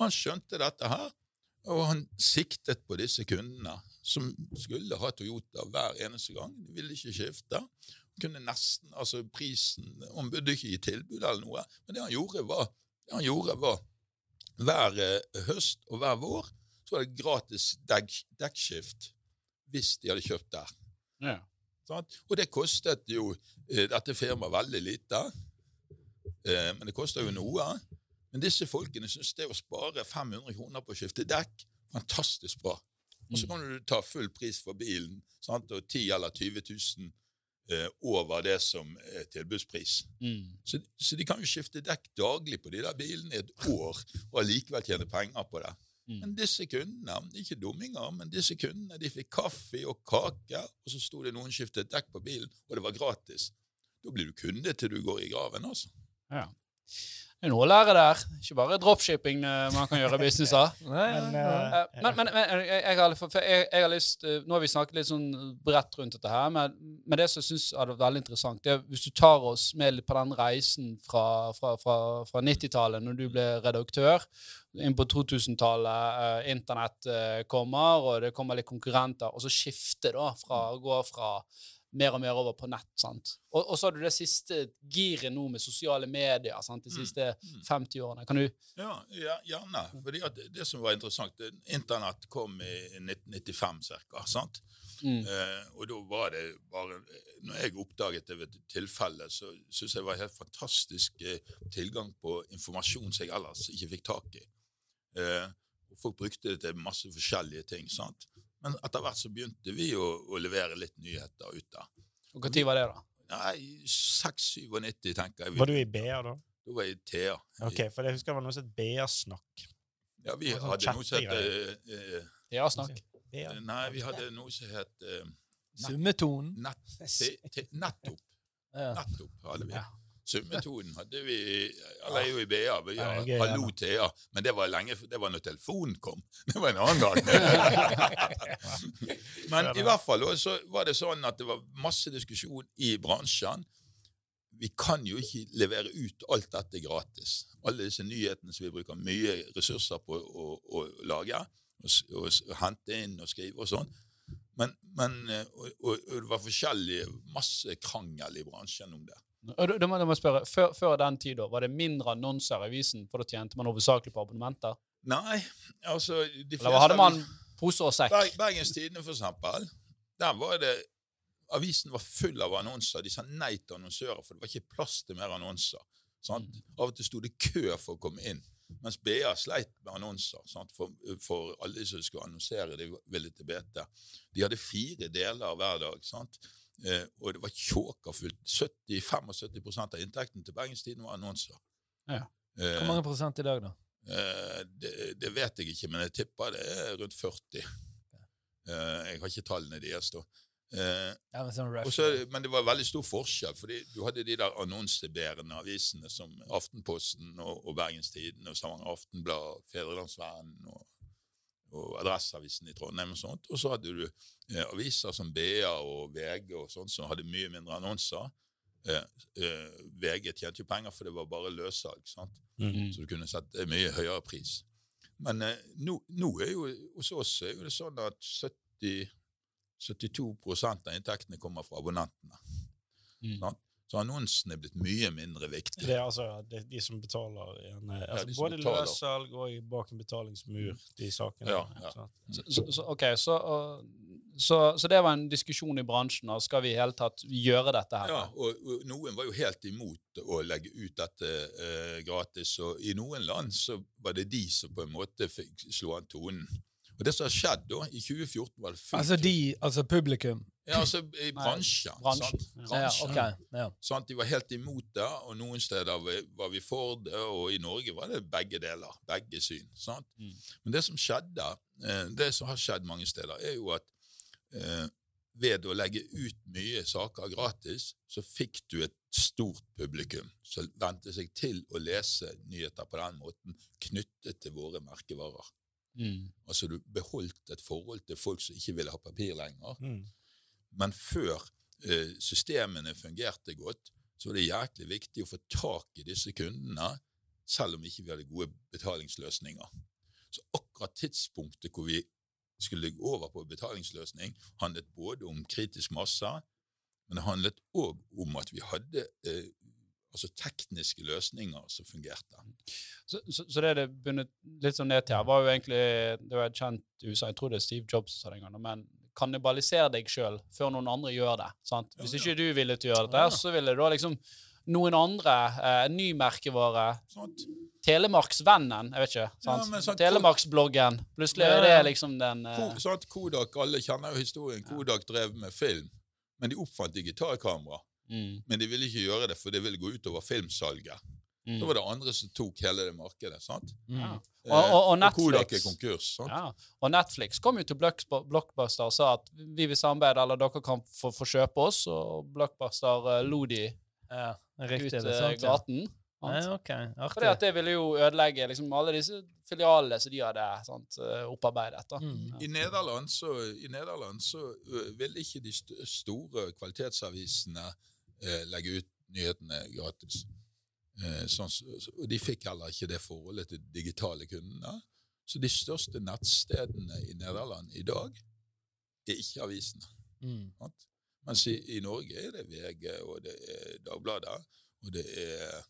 Han skjønte dette her, og han siktet på disse kundene som skulle ha Toyota hver eneste gang. De ville ikke skifte. Kunne nesten, altså prisen Han burde ikke gi tilbud eller noe, men det han gjorde, var, det han gjorde var hver eh, høst og hver vår så var det gratis dekk, dekkskift hvis de hadde kjøpt der. ja. Sånn? Og det kostet jo eh, dette firmaet veldig lite, eh, men det koster jo noe. Men disse folkene syns det å spare 500 kroner på å skifte dekk, fantastisk bra. Og så kan du ta full pris for bilen, sant? og 10 eller 20 000 eh, over det som er tilbudspris. Mm. Så, så de kan jo skifte dekk daglig på de der bilene i et år, og allikevel tjene penger på det. Mm. Men disse kundene, ikke dumminger, men disse kundene de fikk kaffe og kake, og så sto det noen skiftet dekk på bilen, og det var gratis. Da blir du kunde til du går i graven, altså. Ja. Det er noe å lære der. Ikke bare dropshipping eh, man kan gjøre business av. [laughs] Men, eh, Eh, Men, men, men jeg, har, for jeg, jeg har lyst Nå har vi snakket litt sånn bredt rundt dette her, men, men det som jeg syns er veldig interessant, det er hvis du tar oss med på den reisen fra, fra, fra, fra 90-tallet, når du ble redaktør, inn på 2000-tallet, eh, internett eh, kommer, og det kommer litt konkurrenter, og så skifte da fra å gå fra mer og mer over på nett. sant? Og, og så har du det siste giret nå med sosiale medier sant? de Mm. siste Mm. 50 årene. Kan du Ja, ja, gjerne. Fordi det, det som var interessant, Internett kom i 1995 ca. sant? mm. Eh, og da var det bare Når jeg oppdaget det ved et tilfelle, så syntes jeg det var helt fantastisk eh, tilgang på informasjon som jeg ellers ikke fikk tak i. Eh, og folk brukte det til masse forskjellige ting. sant? Men etter hvert så begynte vi å, å levere litt nyheter ute. Og Når var det, da? Nei, 96-97, tenker jeg. Var du i BA da? Da var jeg i TA. Ok, for jeg husker det var noe som het BA-snakk. Ja, vi Sånn hadde noe som het chattegreier. eh, eh, Ja, snakk. BA. Nei, vi hadde noe som het uh, te, te, Nettopp. Ja. Nettopp hadde vi. Ja. Sumetonen hadde vi Eller er jo i BA. Vi Ja, Hallo. Thea. Men det var lenge Det var når telefonen kom. [laughs] Det var en annen gang. [laughs] Men i hvert fall så var det sånn at det var masse diskusjon i bransjen. Vi kan jo ikke levere ut alt dette gratis. Alle disse nyhetene som vi bruker mye ressurser på å, å lage, og, og, hente inn og skrive og sånn. Men, men, eh, og, og, og det var forskjellig, masse krangel i bransjen om det. Og da, må jeg spørre, før, før den tid da, var det mindre annonser i avisen, for da tjente man hovedsakelig på abonnementer? Nei, altså de Eller hadde man poser pose og sekk? Berg, Bergens Tidende, for eksempel. Der var det Avisen var full av annonser. De sa nei til annonsører, for det var ikke plass til mer annonser. Sant? Mm. Av og til sto det kø for å komme inn. Mens BA sleit med annonser sant? For, for alle som skulle annonsere, de ville til BT. De hadde fire deler hver dag. Sant? Eh, og det var tjåkafullt. 70-75% av inntekten til Bergens Tidende var annonser. Ja. Eh, Hvor mange prosent i dag, da? Eh, det, det vet jeg ikke, men jeg tipper det er rundt 40. Eh, jeg har ikke tallene deres, da. Ja, men sånn rough. men det var veldig stor forskjell, fordi du hadde de der annonsebærende avisene som Aftenposten og, og Bergens Tidende og Stavanger Aftenblad, Fedrelandsvennen og, og Adresseavisen i Trondheim og sånt. Og så hadde du eh, aviser som BA og VG og sånt som hadde mye mindre annonser. Eh, eh, VG tjente jo penger, for det var bare løssalg. sant? -hmm. så du kunne sette mye høyere pris. Men eh, nå, nå er jo hos oss er jo det sånn at 70, 72 av inntektene kommer fra abonnentene. Mm. Så annonsene er blitt mye mindre viktig. Det er altså det er de som betaler igjen. eh, Altså, ja, både betaler. løssalg og bak en betalingsmur, de sakene. Ja, ja. Så, så, så, ok, så, så, så det var en diskusjon i bransjen, og skal vi i hele tatt gjøre dette her? Ja, og, og Noen var jo helt imot å legge ut dette uh, gratis, og i noen land så var det de som på en måte fikk slå an tonen. Og Det som har skjedd da, i 2014 var det fullt Altså de, altså publikum. Ja, altså i bransjen. bransjen, sant? ja. Ja, Bransjen. Ja. Sant? De var helt imot det, og noen steder var- var vi for det, og i Norge var det begge deler. Begge syn. Sant? Mm. Men det som skjedde, eh, det som har skjedd mange steder, er jo at eh, ved å legge ut mye saker gratis, så fikk du et stort publikum som vente seg til å lese nyheter på den måten, knyttet til våre merkevarer. Mm. Altså du beholdt et forhold til folk som ikke ville ha papir lenger. Mm. Men før eh, systemene fungerte godt, så var det jæklig viktig å få tak i disse kundene, selv om ikke vi hadde gode betalingsløsninger. Så akkurat tidspunktet hvor vi skulle gå over på betalingsløsning, handlet både om kritisk masse, men det handlet òg om at vi hadde eh, altså tekniske løsninger som fungerte. Så, så, så det det bundet litt sånn ned til her, var jo egentlig Det var et kjent i USA, jeg tror det er Steve Jobs som sa det en gang, men kannibalisere deg sjøl før noen andre gjør det. sant? Hvis Ja, ja. ikke du ville til å gjøre dette, Ja, så ville da liksom noen andre, eh, ny merkevare Sant? Telemarksvennen, jeg vet ikke. sant? Ja, sant, Telemarksbloggen. Plutselig er det liksom den eh, Ko. Kodak, alle kjenner jo historien. Kodak drev med film, men de oppfant digitalkamera. Mm, Men de ville ikke gjøre det, for det ville gå utover filmsalget. mm. Da var det andre som tok hele det markedet. sant? Ja. Eh, Og, og, og Netflix og konkurs. sant? Ja. Og Netflix kom jo til Blockbuster og sa at vi vil samarbeide, eller dere kan få, få kjøpe oss, og Blockbuster uh, lo de ja. ut Riktig. Eh, sant, gaten. sant? Ja, ok. Fordi at det ville jo ødelegge liksom, alle disse filialene som de hadde sant, eh, opparbeidet. Da. Mm. I Nederland så, i Nederland så ville ikke de st store kvalitetsavisene eh, legge ut nyhetene gratis. Eh, sånn, og de fikk heller ikke det forholdet til digitale kundene. Så de største nettstedene i Nederland i dag er ikke avisene. Mm. Mens i, i Norge er det VG, og det er Dagbladet, og det er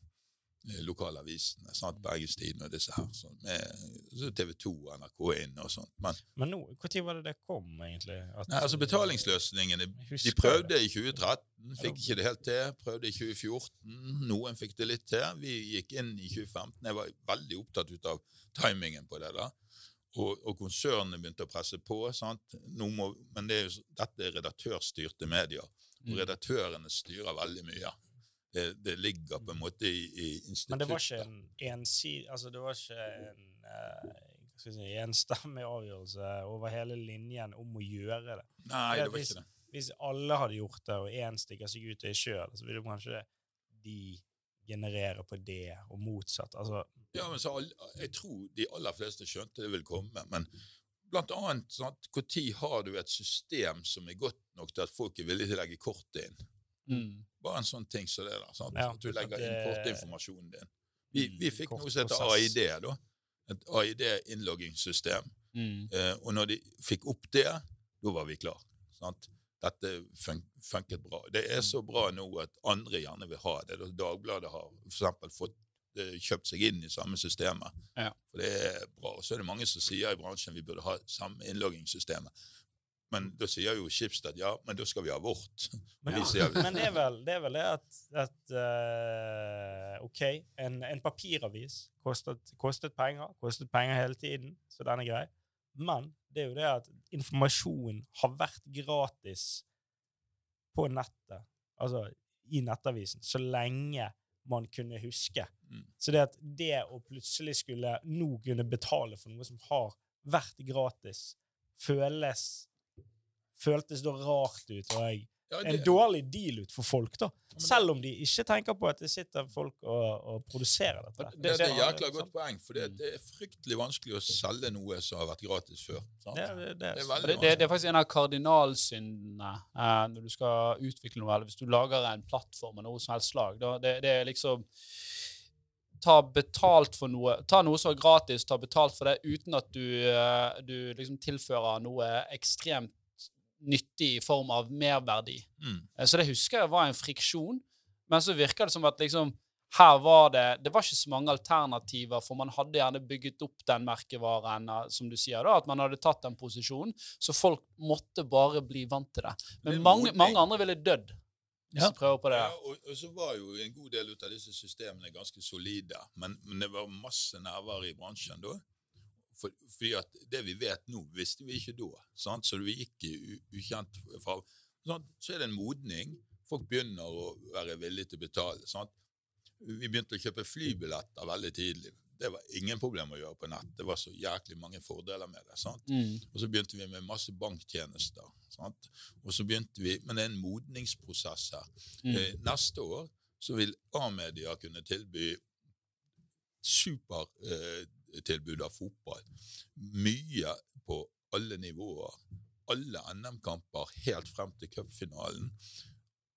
lokalavisene. sant? Bergens Tidende og disse her. Sånn, med så TV 2 og NRK inn og sånt. Men Men nå, når var det det kom, egentlig? At, nei, altså betalingsløsningene De prøvde prøvde i 2013, fikk ikke det helt til. Prøvde i 2014, noen fikk det litt til. Vi gikk inn i 2015. Jeg var veldig opptatt ut av timingen på det. da. Og, og konsernene begynte å presse på. sant? Må, men det er jo, dette er redaktørstyrte medier, og Mm. redaktørene styrer veldig mye. Det, det ligger på en måte i, i instituttet. Men det var ikke en ensidig Altså, det var ikke en uh, skal si, enstemmig avgjørelse over hele linjen om å gjøre det. Nei, det var ikke det. Hvis alle hadde gjort det, og én stikker seg ut det sjøl, så ville kanskje de generere på det, og motsatt. Altså, Ja, men så all, Jeg tror de aller fleste skjønte det ville komme, men blant annet sant, Når har du et system som er godt nok til at folk er villige til å legge kortet inn? Mm. Bare en sånn ting som det der. Sant? Ja, at du legger det- inn kortinformasjonen din. Vi, vi fikk noe som heter. AID, da. Et AID-innloggingssystem. Mm. Eh, og når de fikk opp det, da var vi klar. Sant? dette fun funket bra. Det er så bra nå at andre gjerne vil ha det. Dagbladet har for fått eh, kjøpt seg inn i samme systemet. Ja. For det er bra. Og så er det mange som sier i bransjen vi burde ha samme innloggingssystemet. Men da sier jo Skipsted ja, men da skal vi ha vårt. [laughs] Men, ja. men det, er vel, det er vel det at, at uh, OK, en, en papiravis kostet, kostet penger. Kostet penger hele tiden, så den er grei. Men det er jo det at informasjon har vært gratis på nettet, altså i nettavisen, så lenge man kunne huske. Mm. Så det at det å plutselig skulle nå kunne betale for noe som har vært gratis, føles føltes da rart ut, og jeg en dårlig deal ut for folk, da. Selv om de ikke tenker på at det sitter folk og, og produserer dette. Det- Det, det er et jækla godt poeng, for det, det er fryktelig vanskelig å selge noe som har vært gratis før. Sant? Det, det, det, Det er Det, det, det er faktisk en av kardinalsyndene eh, når du skal utvikle noe, eller hvis du lager en plattform av noe som helst slag. Da, det, det er liksom Ta betalt for noe. Ta noe som er gratis, ta betalt for det uten at du, eh, du liksom tilfører noe ekstremt nyttig i form av merverdi. Mm. Eh, Så det husker jeg var en friksjon. Men så virker det som at liksom her var det Det var ikke så mange alternativer, for man hadde gjerne bygget opp den merkevaren, eh, som du sier, da, at man hadde tatt den posisjonen. Så folk måtte bare bli vant til det. Men mange, mange andre ville dødd Ja. prøver på det. Ja, og, og så var jo en god del ut av disse systemene ganske solide, men, men det var masse nerver i bransjen da. For, fordi det vi vet nå, visste vi ikke da. Sant? Så vi gikk i ukjent fra sant? Så er det en modning. Folk begynner å være villige til å betale. Sant? Vi begynte å kjøpe flybilletter veldig tidlig. Det var ingen problem å gjøre på nett. Det var så jæklig mange fordeler med det. Sant? Mm. Og så begynte vi med masse banktjenester. Sant? Og så begynte vi, Men det er en modningsprosess her. Mm. Eh, neste år så vil A-media kunne tilby supertilbud av fotball. Mye på alle nivåer. Alle NM-kamper helt frem til cupfinalen.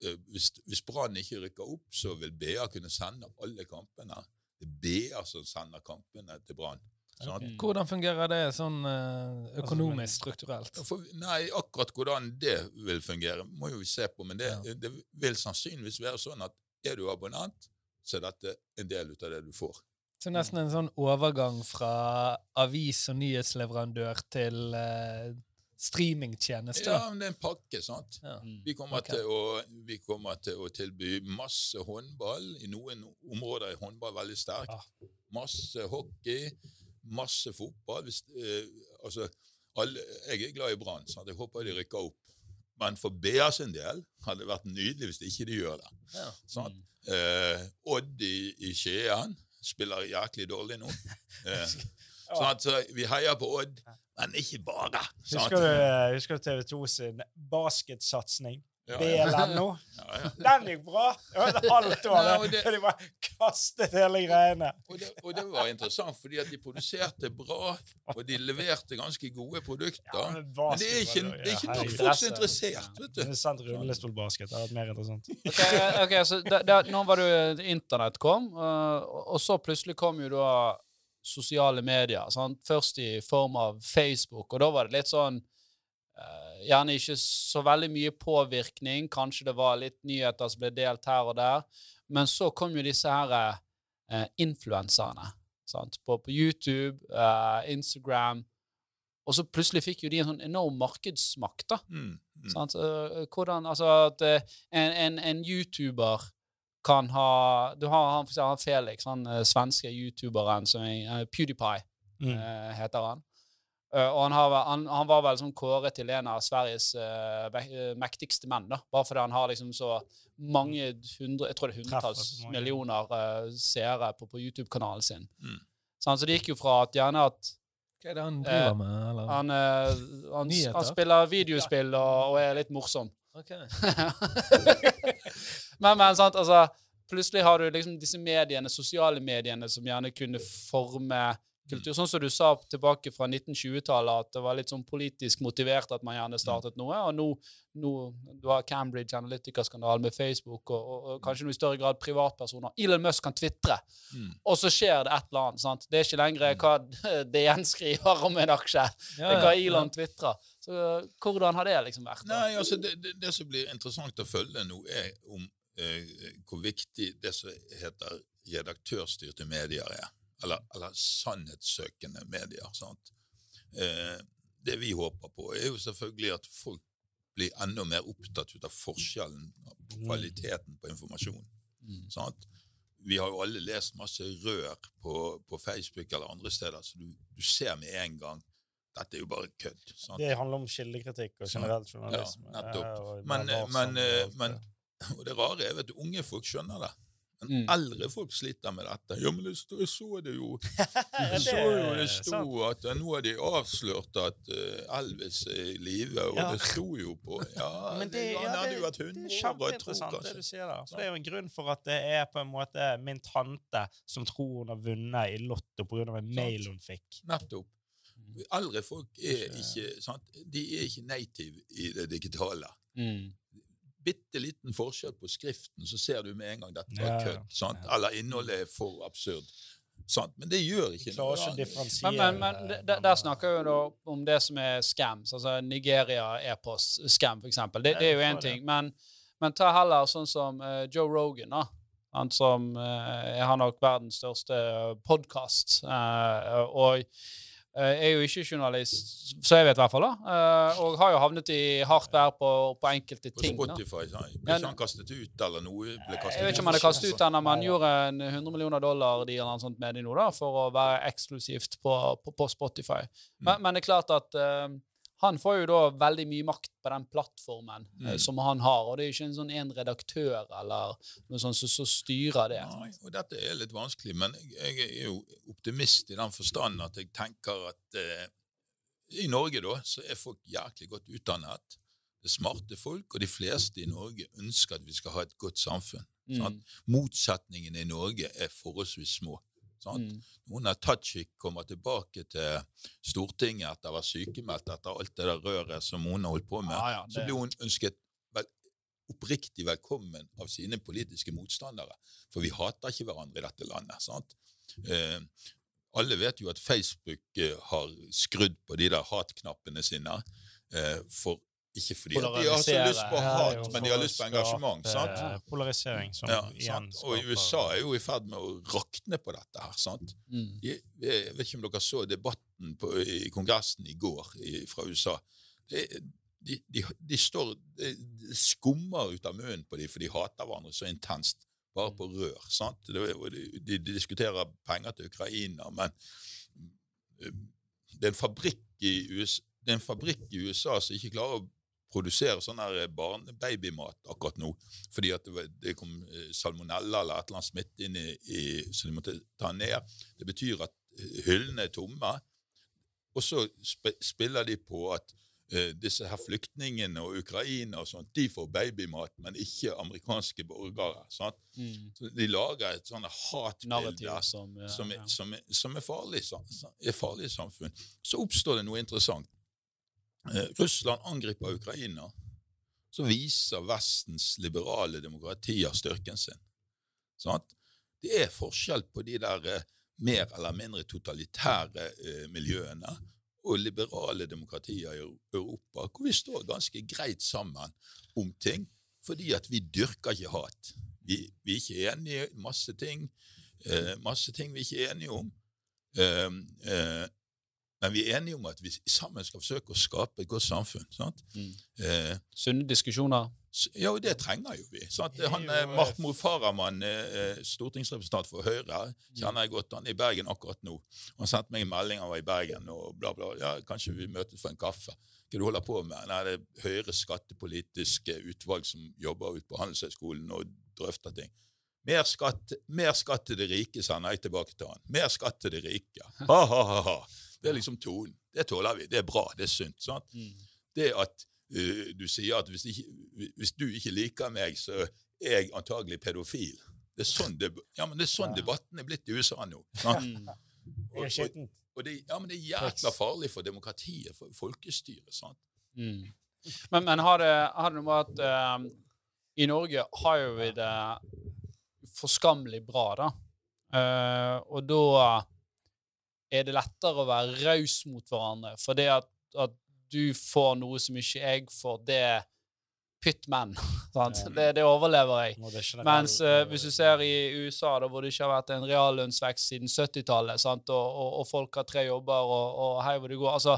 Eh, hvis hvis Brann ikke rykker opp, så vil BA kunne sende alle kampene. Det er BA som sender kampene til Brann. Sånn at, Hvordan fungerer det sånn eh, økonomisk, strukturelt? For, nei, akkurat hvordan det vil fungere, må jo vi se på. Men det, det vil sannsynligvis være sånn at er du abonnent, så er dette en del ut av det du får. Så nesten en sånn overgang fra avis- og nyhetsleverandør til eh, streamingtjeneste? Ja, men det er en pakke, sant? Ja. Mm. Vi kommer, okay. til å, vi kommer til å tilby masse håndball. I noen områder er håndball veldig sterk. Ja. Masse hockey, masse fotball. Hvis, eh, altså, alle, jeg er glad i Brann, så jeg håper de rykker opp. Men for BA sin del hadde det vært nydelig hvis de ikke de gjør det. Ja. Sant? Eh, Odd i, i Skien spiller jæklig dårlig nå. [laughs] Sånn at, så vi heier på Odd, men ikke bare. Husker du, husker du TV 2 sin basketsatsing? Ja, ja. BLNO? [laughs] Ja, ja. Den gikk bra! Alt var og det, det- de bare kastet hele greiene. Og det, og det var interessant, fordi at de produserte bra, og de leverte ganske gode produkter. men Men det er ikke, det er ikke nok folk som er interessert, vet du. Det er sendt rullestolbasket. Det hadde vært mer interessant. Ok, okay, så da, da, Nå var du internett kom, eh, og og så plutselig kom jo da sosiale medier. Sant? Først i form av Facebook, og da var det litt sånn Gjerne ikke så veldig mye påvirkning. Kanskje det var litt nyheter som ble delt her og der. Men så kom jo disse her eh, influenserne sant? På, på YouTube, eh, Instagram. Og så plutselig fikk jo de en sånn enorm markedsmakt. da. Mm, mm. Sant? Eh, Hvordan, altså at eh, en, en, en YouTuber kan ha Du har han, for eksempel, Felix, han eh, svenske youtuberen som er eh, PewDiePie, Mm. eh, heter han. Eh, og han, har, han, han var vel sånn kåret til en av Sveriges uh, mektigste menn, da. Bare fordi han har liksom så mange hundre Jeg tror det er hundretalls millioner uh, seere på, på YouTube-kanalen sin. Mm. Sant? så det gikk jo fra at gjerne at Hva er det han driver Eh, med? Eller? han, uh, han, han spiller videospill og, og er litt morsom. Ok. [laughs] men, men sant, altså Plutselig har du liksom disse mediene, sosiale mediene som gjerne kunne forme kultur. Sånn som du sa tilbake fra 1920-tallet, at det var litt sånn politisk motivert at man gjerne startet noe. Og nå, nå du har Cambridge Analytica-skandalen med Facebook, og, og, og kanskje noe i større grad privatpersoner. Elon Musk kan tvitre, Mm. og så skjer det et eller annet. sant? Det er ikke lenger hva [laughs] DN skriver om en aksje, det er hva Elon tvitrer. Så hvordan har det liksom vært? da? Nei, altså det, det, det som blir interessant å følge nå, er om eh, hvor viktig det som heter redaktørstyrte medier er. Eller, eller sannhetssøkende medier. sant? Eh, det vi håper på, er jo selvfølgelig at folk blir enda mer opptatt ut av forskjellen på kvaliteten på informasjon. Mm. Sant? Vi har jo alle lest masse rør på, på Facebook eller andre steder, så du, du ser med en gang dette er jo bare kødd. sant? Det handler om kildekritikk og generelt journalisme. Ja, nettopp. eh, Men, men, og eh, men det. Og det rare er at unge folk skjønner det. Men Mm. eldre folk sliter med dette. Ja, men jeg så det jo. [laughs] Jeg så jo det sto at nå har de avslørt at eh, Elvis er i live, og Ja. det sto jo på [laughs] Ja, Men det, han ja, hadde det, jo vært det 100 er år, jeg tror kjempeinteressant det du sier der. Så det er jo en grunn for at det er på en måte min tante som tror hun har vunnet i Lotto pga. en mail hun fikk. Nettopp. Eldre folk er ikke sant? De er ikke native i det digitale. Mm. Bitte liten forskjell på skriften, så ser du med en gang dette Ja, var ja. kødd. sant? Eller innholdet er for absurd. Sant? Men det gjør ikke noe ikke annet. Men, men, men der, der snakker vi da om det som er scams, altså Nigeria e-post-scam, eksempel. Det, det er jo én ting. Men, men ta heller sånn som uh, Joe Rogan, da. Han som uh, har nok verdens største podkast. og eh, er jo ikke journalist, så jeg vet i hvert fall, da. eh, og har jo havnet i hardt vær på, på enkelte På ting. På Spotify sa Ble ikke han kastet ut, eller noe? ble kastet Jeg vet ikke om han er kastet ut ennå, men gjorde en 100 millioner dollar deal eller noe sånt med de nå da, for å være eksklusivt på, på, på Spotify. Mm. Men, men det er klart at eh, han får jo da veldig mye makt på den plattformen eh, Mm. som han har, og det er jo ikke en sånn en redaktør eller noe sånt som som styrer det. Nei, og dette er litt vanskelig, men jeg, jeg er jo optimist i den forstand at jeg tenker at eh, i Norge da, så er folk jæklig godt utdannet. Det er smarte folk, og de fleste i Norge ønsker at vi skal ha et godt samfunn. Mm. Motsetningene i Norge er forholdsvis små. Mm. av Tajik kommer tilbake til Stortinget etter å være sykemeldt etter alt det der røret som har holdt på med, Ja, ja, så det- blir hun ønsket vel, oppriktig velkommen av sine politiske motstandere. For vi hater ikke hverandre i dette landet. sant? Eh, alle vet jo at Facebook eh, har skrudd på de der hatknappene sine. Eh, for ikke fordi at de har så lyst på hat, men de har lyst på engasjement. sant? eh, Polarisering som Ja, igjen sant? Og USA er jo i ferd med å rakne på dette her. sant? Mm. De, jeg vet ikke om dere så debatten på, i Kongressen i går i, fra USA. Det, de, de, de står det skummer ut av munnen på dem, for de hater hverandre så intenst. Bare på rør. sant? De, de, de diskuterer penger til Ukraina, men eh, det er en fabrikk i USA, det er en fabrikk i USA som ikke klarer å produsere sånn her barnebabymat akkurat nå, fordi at det, kom eh, salmonella eller et eller annet smitte inn i, i så de måtte ta ned. Det betyr at eh, hyllene er tomme, og så sp spiller de på at uh, disse her flyktningene og Ukraina og sånt, de får babymat, men ikke amerikanske borgere. sant? Mm. Så de lager et sånt hatbilde som, ja, som, ja. som, som er farlig i samfunn. Så oppstår det noe interessant. Eh, Russland angriper Ukraina. Så viser Vestens liberale demokratier styrken sin. Sånn Det er forskjell på de der eh, mer eller mindre totalitære eh, miljøene og liberale demokratier i Europa, hvor vi står ganske greit sammen om ting, fordi at vi dyrker ikke hat. Vi, vi er ikke enige i masse ting. Masse ting vi er ikke enige om. Eh, eh, men vi er enige om at vi sammen skal forsøke å skape et godt samfunn. Sant? Mm. Eh, Sunne diskusjoner. ja, og det trenger jo vi. Sant? Er Han, eh, eh, Mahmoud Farahman, eh, stortingsrepresentant for Høyre, kjenner jeg godt. Han er i Bergen akkurat nå. Han sendte meg en melding han var i Bergen, og bla, bla. Ja, kanskje vi møtes for en kaffe. Hva du holder på med? Nei, det er Høyres skattepolitiske utvalg som jobber ute på Handelshøyskolen og drøfter ting. Mer skatt, mer skatt til de rike, sender. Jeg tilbake til han. Mer skatt til de rike. Ha, ha, ha, ha. Det er liksom tonen. Det tåler vi. Det er bra. Det er sunt. Mm. det at uh, du sier at hvis, ikke, hvis du ikke liker meg, så er jeg antagelig pedofil. Det er sånn, det, ja, men det er sånn Ja. debatten er blitt i USA nå. [laughs] sant? Og, Det er skittent. Og det, ja, men det er jækla farlig for demokratiet, for folkestyret. sant? Mm. Men, men har, det, har det noe med at eh, i Norge har jo vi det forskammelig bra, da. Uh, og da er det lettere å være raus mot hverandre. For det at, at du får noe som ikke jeg får, det er pytt menn. [laughs] Det, det overlever jeg. Det Mens uh, hvis du ser i USA, da, hvor det ikke har vært en reallønnsvekst siden 70-tallet, sant, og, og, og folk har tre jobber, og, og hei hvor det går altså,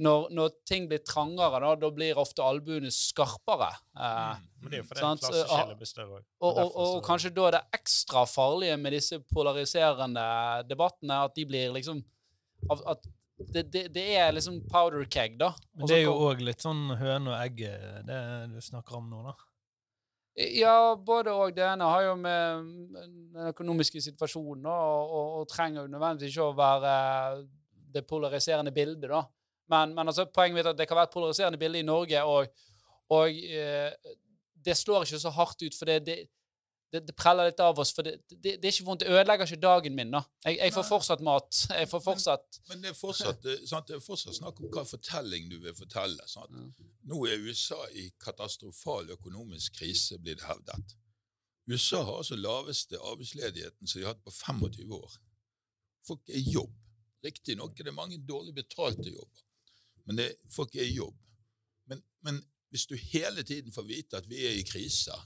når, når ting blir trangere, da, da blir ofte albuene skarpere. Eh, Men det er jo fordi Sant, klasseskillet blir større òg. og, og, og, kanskje da er det ekstra farlige med disse polariserende debattene, at de blir liksom At det, det, det er liksom powder keg, da. Men det er jo òg litt sånn høne og egg eh, det du snakker om nå, da. Ja, både og. Det ene har jo med den økonomiske situasjonen og, og, og trenger jo nødvendigvis ikke å være det polariserende bildet, da. Men, men altså, poenget mitt er at det kan være et polariserende bilde i Norge, og, og eh, det slår ikke så hardt ut, for det, det, det, det preller litt av oss. For det, det, er ikke vondt. Det ødelegger ikke dagen min, da. Jeg, jeg får fortsatt mat. Jeg får fortsatt Men det er fortsatt, eh, sant, det er fortsatt snakk om hva fortelling du vil fortelle. Sant? Nå er USA i katastrofal økonomisk krise, blir det hevdet. USA har altså laveste arbeidsledigheten som de har hatt på 25 år. Folk er i jobb. Riktignok er det mange dårlig betalte jobber, men det, folk er i jobb. Men, men hvis du hele tiden får vite at vi er i krise,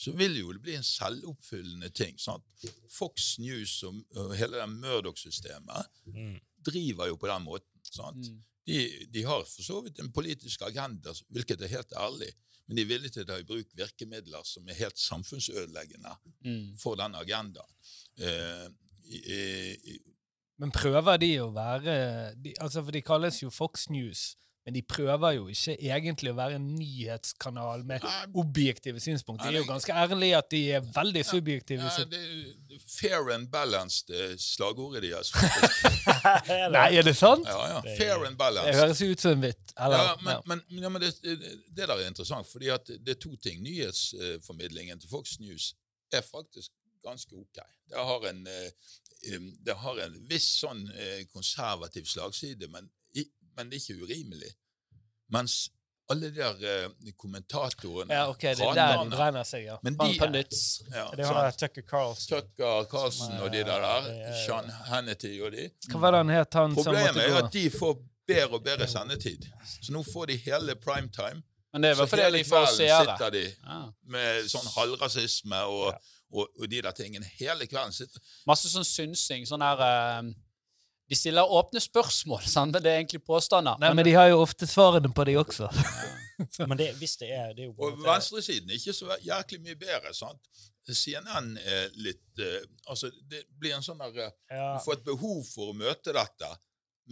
så vil jo det bli en selvoppfyllende ting. Sant? Fox News og, og hele det Murdoch-systemet Mm. driver jo på den måten. Sant? Mm. De, de har for så vidt en politisk agenda, hvilket er helt ærlig, men de er villige til å ta i bruk virkemidler som er helt samfunnsødeleggende mm. for den agendaen. Eh, i, i, Men prøver de å være de, altså For de kalles jo Fox News, men de prøver jo ikke egentlig å være en nyhetskanal med objektive synspunkter. De er jo ganske ærlige at de er veldig subjektive. ja, det, er fair and balanced eh, slagordet deres. [laughs] faktisk. Nei, er det sant? Ja, ja. Fair and balanced. Det høres ut som en vits. Ja, men, men, ja, men det, det der er interessant, fordi det er to ting. Nyhetsformidlingen til Fox News er faktisk ganske ok. Det har en, eh, det har en viss sånn eh, konservativ slagside, men, men det er ikke urimelig. Mens alle de der eh, kommentatorene, ja, ok, det er der de brenner seg, ja. men de, pundits. ja, Det sant? var Tucker Carlson. Tucker Carlson og de der, der er- Sean Hannity og de. Hva var det han het, han som Problemet er at de får bedre og bedre sendetid. Så nå får de hele primetime. Men det er Så vel fordi de får kvelden sitter de med sånn halvrasisme og, Ja. Og, og de der tingene. Hele kvelden sitter Masse sånn synsing. Sånn her Uh, De stiller åpne spørsmål, [laughs] sant? men det er egentlig påstander. Nei, men de har jo ofte svarene på de også. [laughs] Men det, hvis det er Det er jo Og venstresiden er ikke så jæklig mye bedre. sant? CNN er litt eh, Altså, det blir en sånn der eh, ja, Du får et behov for å møte dette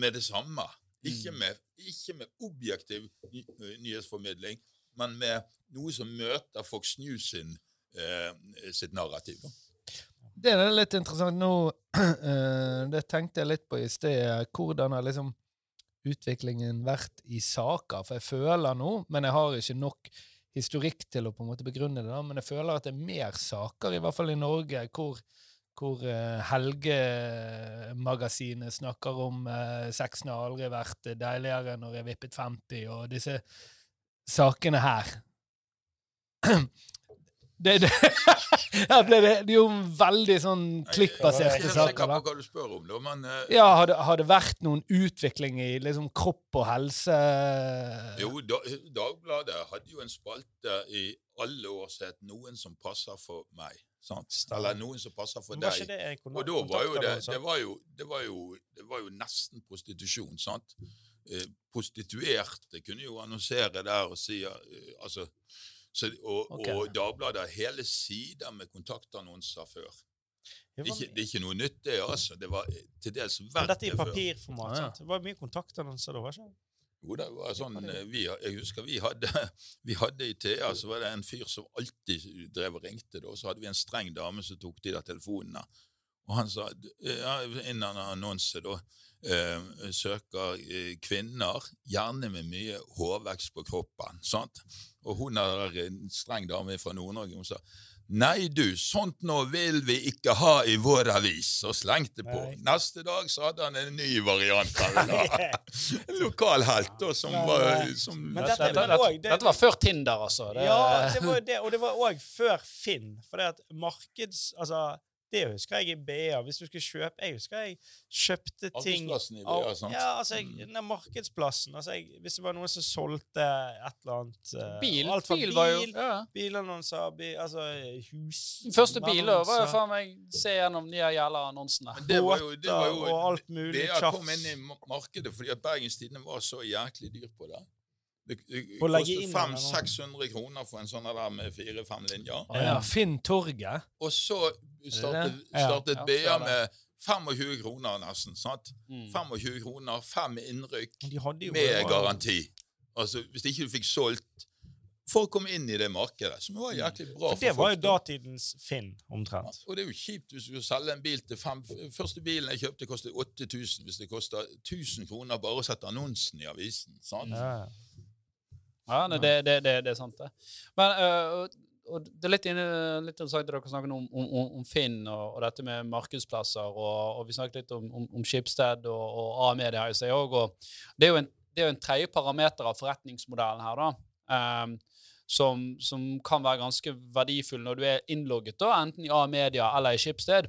med det samme. Ikke Mm. med, ikke med objektiv ny, nyhetsformidling, men med noe som møter Fox News sin, eh, sitt narrativ. Det er litt interessant nå. [clears throat] eh, det tenkte jeg litt på i sted. Hvordan har liksom utviklingen vært i saker? For jeg føler nå, men jeg har ikke nok historikk til å på en måte begrunne det, da, men jeg føler at det er mer saker, i hvert fall i Norge, hvor, hvor eh, Helgemagasinet snakker om uh, sexen har aldri vært deiligere når jeg vippet 50, og disse sakene her. [clears throat] Det, det, [laughs] her ble det, det jo veldig sånn klikkbaserte saker. Jeg er ikke sikker på hva du spør om, da, men uh, Ja, har det, har det vært noen utvikling i liksom kropp og helse? Jo, da, Dagbladet hadde jo en spalte i alle år som het 'Noen som passer for meg'. Sant? Eller 'Noen som passer for deg'. det Og da var jo det, det, var jo, det, var jo, det var jo nesten prostitusjon, sant? Eh, prostituerte kunne jo annonsere der og si eh, altså, så, og, okay. og Dagbladet har hele sider med kontaktannonser før. Det er, ikke, det er ikke noe nytt, det. altså. Det var eh, til dels verdt det før. dette i papirformat. Ja. sant? Det var mye kontaktannonser da, var ikke det? Jo, det var sånn, eh, vi, jeg husker vi hadde, [laughs] vi hadde i TA så var det en fyr som alltid drev og ringte. Da, så hadde vi en streng dame som tok de der telefonene. Og han sa ja, inn en annonse da, eh, søker eh, kvinner, gjerne med mye hårvekst på kroppen. sant? Og hun er en streng dame fra Nord-Norge. Hun sa Nei, du, sånt nå vil vi ikke ha i vår avis, og slengte på. Nei. Neste dag så hadde han en ny variant. [laughs] En lokal helt som Nei. var eh, som, men Dette, dette- dette, også, det- dette var før Tinder, altså. Det, Ja, det var det, og det var òg før Finn. For det at markeds... Altså, det husker jeg i BA. Hvis du skulle kjøpe Jeg husker jeg kjøpte ting Arbeidsplassen i BA, sant? Ja, altså, jeg, Mm. den markedsplassen. Altså, jeg, hvis det var noen som solgte et eller annet uh, bil, Alt fra bil bil, var jo ja. bilannonser, bil, altså hus Den første bilen var jo faen meg Se gjennom de her jævla annonsene. Det var jo, det var og alt mulig BA kom inn i markedet fordi at Bergens Tidende var så jæklig dyr på det. Det, det Å kostet 500-600 kroner for en sånn der med fire-fem linjer. Å ja, Finn Torget. Og så startet, Ja. startet Ja, BA det. med 25 kroner nesten. sant? Mm. 25 kroner, fem innrykk jo med garanti. Altså, Hvis ikke du fikk solgt For å komme inn i det markedet, som var jæklig bra For det for var jo folk. da. datidens Finn, omtrent. Og det er jo kjipt hvis du skal selge en bil til fem Første bilen jeg kjøpte, kostet 8000. Hvis det koster 1000 kroner bare å sette annonsen i avisen. sant? Ja. Ja, nei, det, det, det, det er sant, det. Men uh, og, det er litt, inne, litt interessant at dere snakker om, om, om, Finn og, og dette med markedsplasser, og, og vi snakket litt om, om, Schibsted og, og A-media i seg òg. Det er jo en, det en tredje parameter av forretningsmodellen her, da. um, som, som kan være ganske verdifull når du er innlogget, da, enten i A-media eller i Schibsted.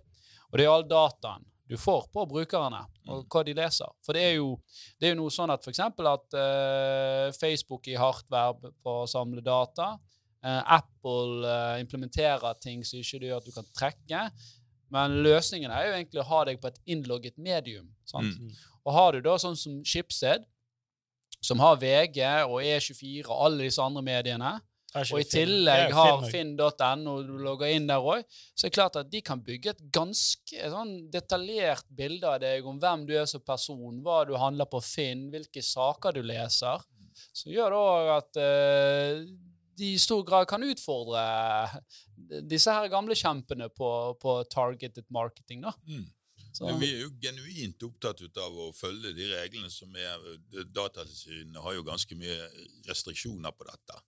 Og det er all dataen du får på brukerne, og hva de leser. For det er jo, det er jo noe sånn at f.eks. at uh, Facebook i hardt verb på å samle data. Uh, Apple uh, implementerer ting som ikke gjør at du kan trekke. Men løsningen er jo egentlig å ha deg på et innlogget medium. Sant? Mm. Og har du da sånn som Schibsted, som har VG og E24 og alle disse andre mediene, og i tillegg har finn.no, du logger inn der òg, så er det klart at de kan bygge et ganske sånn detaljert bilde av deg om hvem du er som person, hva du handler på Finn, hvilke saker du leser. Så gjør det òg at uh, de i stor grad kan utfordre disse her gamle kjempene på, på targeted marketing. da. Mm. Så, vi er jo genuint opptatt av å følge de reglene som er Datatilsynet har jo ganske mye restriksjoner på dette.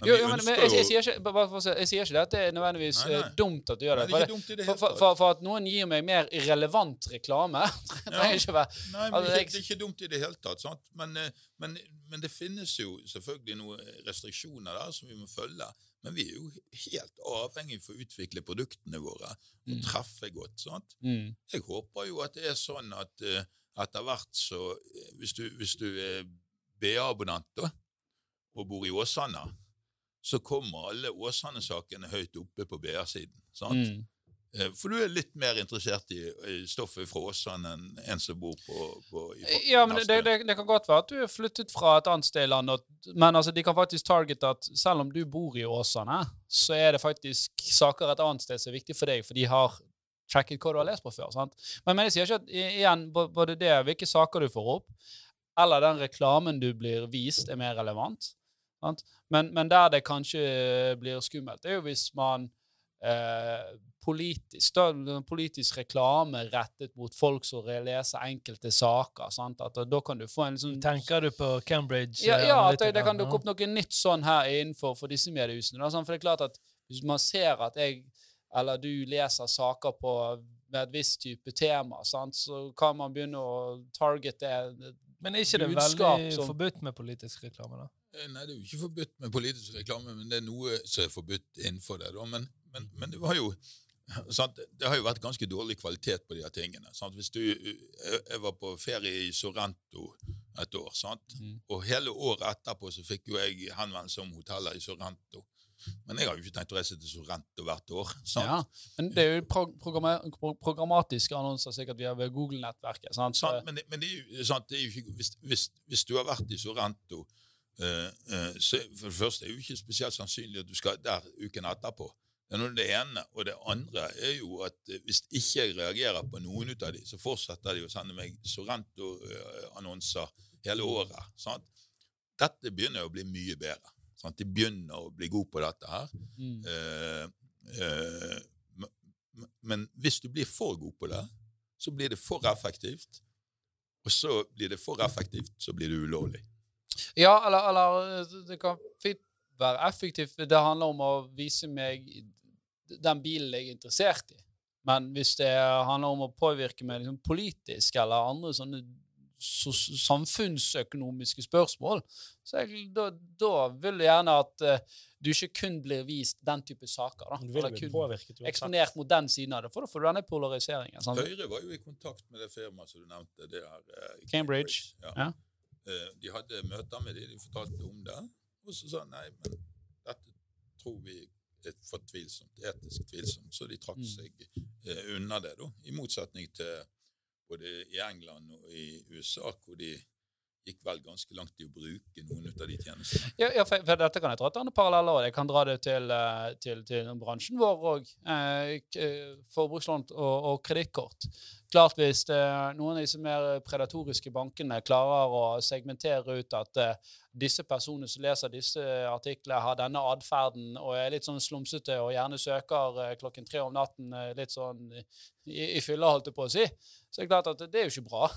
Men jo, jo, men, men jeg, jeg, sier ikke, bare for jeg sier ikke det at det er nødvendigvis Nei, nei. eh, dumt at du gjør Nei, det. det det for, for, for, at noen gir meg mer irrelevant reklame [laughs] trenger ikke Nei, men Altså, det, jeg- det er ikke dumt i det hele tatt. Men, eh, men, men det finnes jo selvfølgelig noen restriksjoner der som vi må følge. Men vi er jo helt avhengig for å utvikle produktene våre og Mm. treffe godt. mm. Jeg håper jo at det er sånn at uh, etter hvert så Hvis du, hvis du er BA-abonnent og bor i Åsane, så kommer alle Åsane-sakene høyt oppe på BA-siden. sant? Mm. Eh, For du er litt mer interessert i, stoffet fra Åsane enn en som bor på, på i, Ja, men det, det, det kan godt være at du er flyttet fra et annet sted i landet, men altså, de kan faktisk targete at selv om du bor i Åsane, så er det faktisk saker et annet sted som er viktig for deg, for de har tracket hva du har lest på før. sant? Men, men jeg sier ikke at igjen, både det, hvilke saker du får opp, eller den reklamen du blir vist, er mer relevant. Men, men der det kanskje blir skummelt, det er jo hvis man eh, politisk, politisk reklame rettet mot folk som leser enkelte saker. Sant? At da, da kan du få en sånn Tenker du på Cambridge? ja, eh, ja, at det, det kan dukke opp noe nytt sånn her innenfor for disse mediehusene. Da. For det er klart at hvis man ser at jeg eller du leser saker på med et visst type tema, sant? så kan man begynne å targete Men er ikke det veldig som- forbudt med politisk reklame, da? Eh, Nei, det er jo ikke forbudt med politisk reklame, men det er noe som er forbudt innenfor det. Men, men, men det var jo sant? Det har jo vært ganske dårlig kvalitet på de her tingene. Sant? Hvis du, jeg jeg var på ferie i Sorrento et år, sant? Mm. og hele året etterpå så fikk jo jeg henvendelse om hoteller i Sorrento. Men jeg har jo ikke tenkt å reise til Sorrento hvert år. sant? Ja, men det er jo pro pro programmatiske annonser sikkert via Google-nettverket. sant? Sant, men, det, men det, er jo, sant, det er jo ikke, hvis, hvis, hvis du har vært i Sorrento, eh, eh, så for det første er det jo ikke spesielt sannsynlig at du skal der uken etterpå. Det er det ene. Og det andre er jo at eh, hvis ikke jeg reagerer på noen ut av de, så fortsetter de å sende meg Sorrento-annonser hele året. Sant? Dette begynner å bli mye bedre. Sant? De begynner å bli gode på dette her. Mm. Eh, eh, men hvis du blir for god på det, så blir det for effektivt. Og så blir det for effektivt, så blir det ulovlig. Ja, eller, eller det kan fint være effektivt. Det handler om å vise meg den bilen jeg er interessert i. Men hvis det handler om å påvirke meg liksom, politisk eller andre sånne så, samfunnsøkonomiske spørsmål, så jeg, da, da vil jeg gjerne at uh, du ikke kun blir vist den type saker. da. Du vil bli påvirket uansett. eksponert mot den siden av det, for da får du denne polariseringen. sant? Høyre var jo i kontakt med det firmaet som du nevnte. det her, eh, Cambridge. Ja. Ja. Eh, de hadde møter med dem, de fortalte om det. Og så sa de nei, men dette tror vi er for tvilsomt, etisk tvilsomt. Så de trakk Mm. seg eh, unna det, da. I motsetning til både i England og i USA, hvor de gikk vel ganske langt i å bruke noen av de tjenestene. Ja, ja for, for dette kan jeg dra til andre paralleller. og Jeg kan dra det til, eh, til, til bransjen vår òg. Eh, forbrukslån og, og kredittkort. Klart hvis det, noen av disse mer predatoriske bankene klarer å segmentere ut at eh, disse personene som leser disse artiklene, har denne atferden og er litt sånn slumsete og gjerne søker eh, klokken tre om natten eh, litt sånn i, i fylla, holdt jeg på å si, så er det klart at det er jo ikke bra.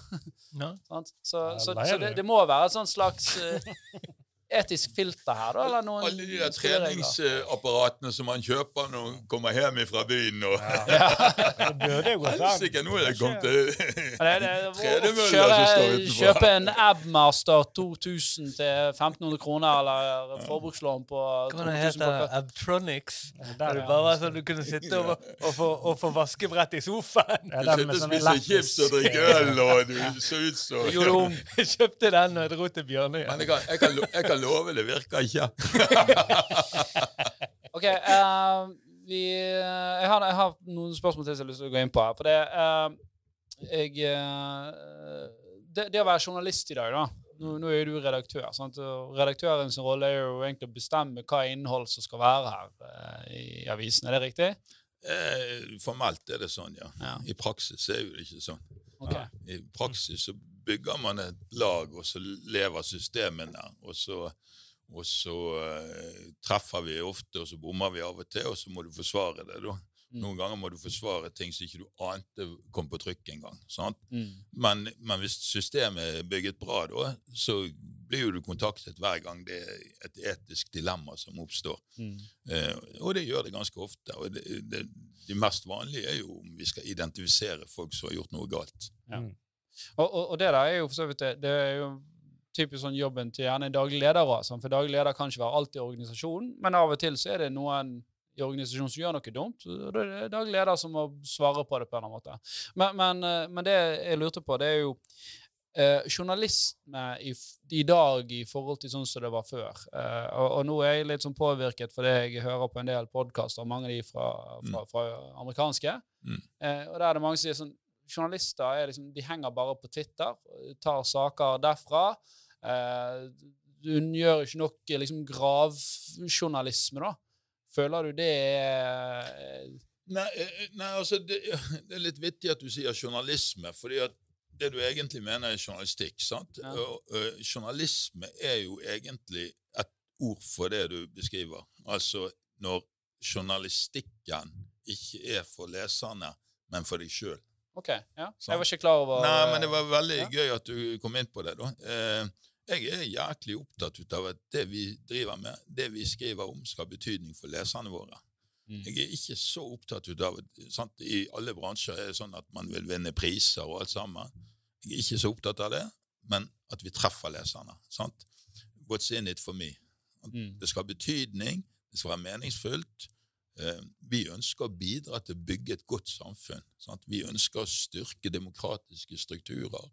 Ja. [laughs] Så, så, så det- det, må være et slags eh, [laughs] etisk filter her, da? Eller noen Alle de der treningsapparatene som man kjøper når man kommer hjem fra byen. og [laughs] Det burde jo gått an. Helsike, nå er det kommet til [laughs] tredemølla som står utenfor. kjøpe en Abmaster 2000 til 1500 kroner, eller forbrukslån på Hva det heter det? Abtronics. Der, bare sånn du kunne sitte og, [laughs] og, få, og få vaskebrett i sofaen. Ja, Du sitter og spiser chips og drikker øl, og du ser ut som kjøpte den og dro til Bjørnøya. Men jeg kan, jeg, kan, lo- love det virker ikke. [laughs] OK. uh, vi, eh, jeg, har, jeg har noen spørsmål til som jeg har lyst til å gå inn på her. For det uh, jeg uh, det, det å være journalist i dag, da Nå, nå er jo du redaktør. Sant? og Redaktørens rolle er jo egentlig å bestemme hva innhold som skal være her i avisen. Er det riktig? Eh, formelt er det sånn, ja. Ja. I praksis er jo det ikke sånn. Ok. I praksis så bygger man et lag, og så lever systemene. Og så, og så uh, treffer vi ofte, og så bommer vi av og til, og så må du forsvare det. da. Mm. Noen ganger må du forsvare ting som ikke du ante kom på trykk engang. sant? Mm. Men, men hvis systemet er bygget bra, da, så blir jo du kontaktet hver gang det er et etisk dilemma som oppstår. Mm. Eh, og det gjør det ganske ofte. og det, det, det mest vanlige er jo om vi skal identifisere folk som har gjort noe galt. Mm. Og, og, og det der er jo for så vidt det, det er jo typisk sånn jobben til gjerne daglig leder sånn, for daglig leder kan ikke være alltid i organisasjonen, men av og til så er det noen i organisasjonen som gjør noe dumt, og Det er daglig leder som må svare på det på en eller annen måte. Men, men, eh, men det jeg lurte på, det er jo eh, journalisme i, i dag i forhold til sånn som det var før. Eh, og, og nå er jeg litt sånn påvirket fordi jeg hører på en del podkaster, mange av de fra, fra, fra amerikanske. Mm. Eh, og der er det mange som sier sånn Journalister er liksom, de henger bare på Twitter, tar saker derfra. Eh, hun gjør ikke nok eh, liksom, gravjournalisme, da. Føler du det er Nei, eh, nei altså, det, [laughs] det er litt vittig at du sier journalisme, fordi at det du egentlig mener er journalistikk. sant? Ja. Og, ø, journalisme er jo egentlig et ord for det du beskriver. Altså når journalistikken ikke er for leserne, men for deg sjøl. OK. ja. Så Jeg var ikke klar over Nei, men det var veldig ja. gøy at du kom inn på det. da. Eh, jeg er jæklig opptatt av at det vi driver med, det vi skriver om, skal ha betydning for leserne våre. Mm. Jeg er ikke så opptatt av sant? I alle bransjer er det sånn at man vil vinne priser og alt sammen. Jeg er ikke så opptatt av det, men at vi treffer leserne. sant? What's in it for me? Mm. Det skal ha betydning, det skal være meningsfullt. Eh, Vi ønsker å bidra til å bygge et godt samfunn. Sant? Vi ønsker å styrke demokratiske strukturer.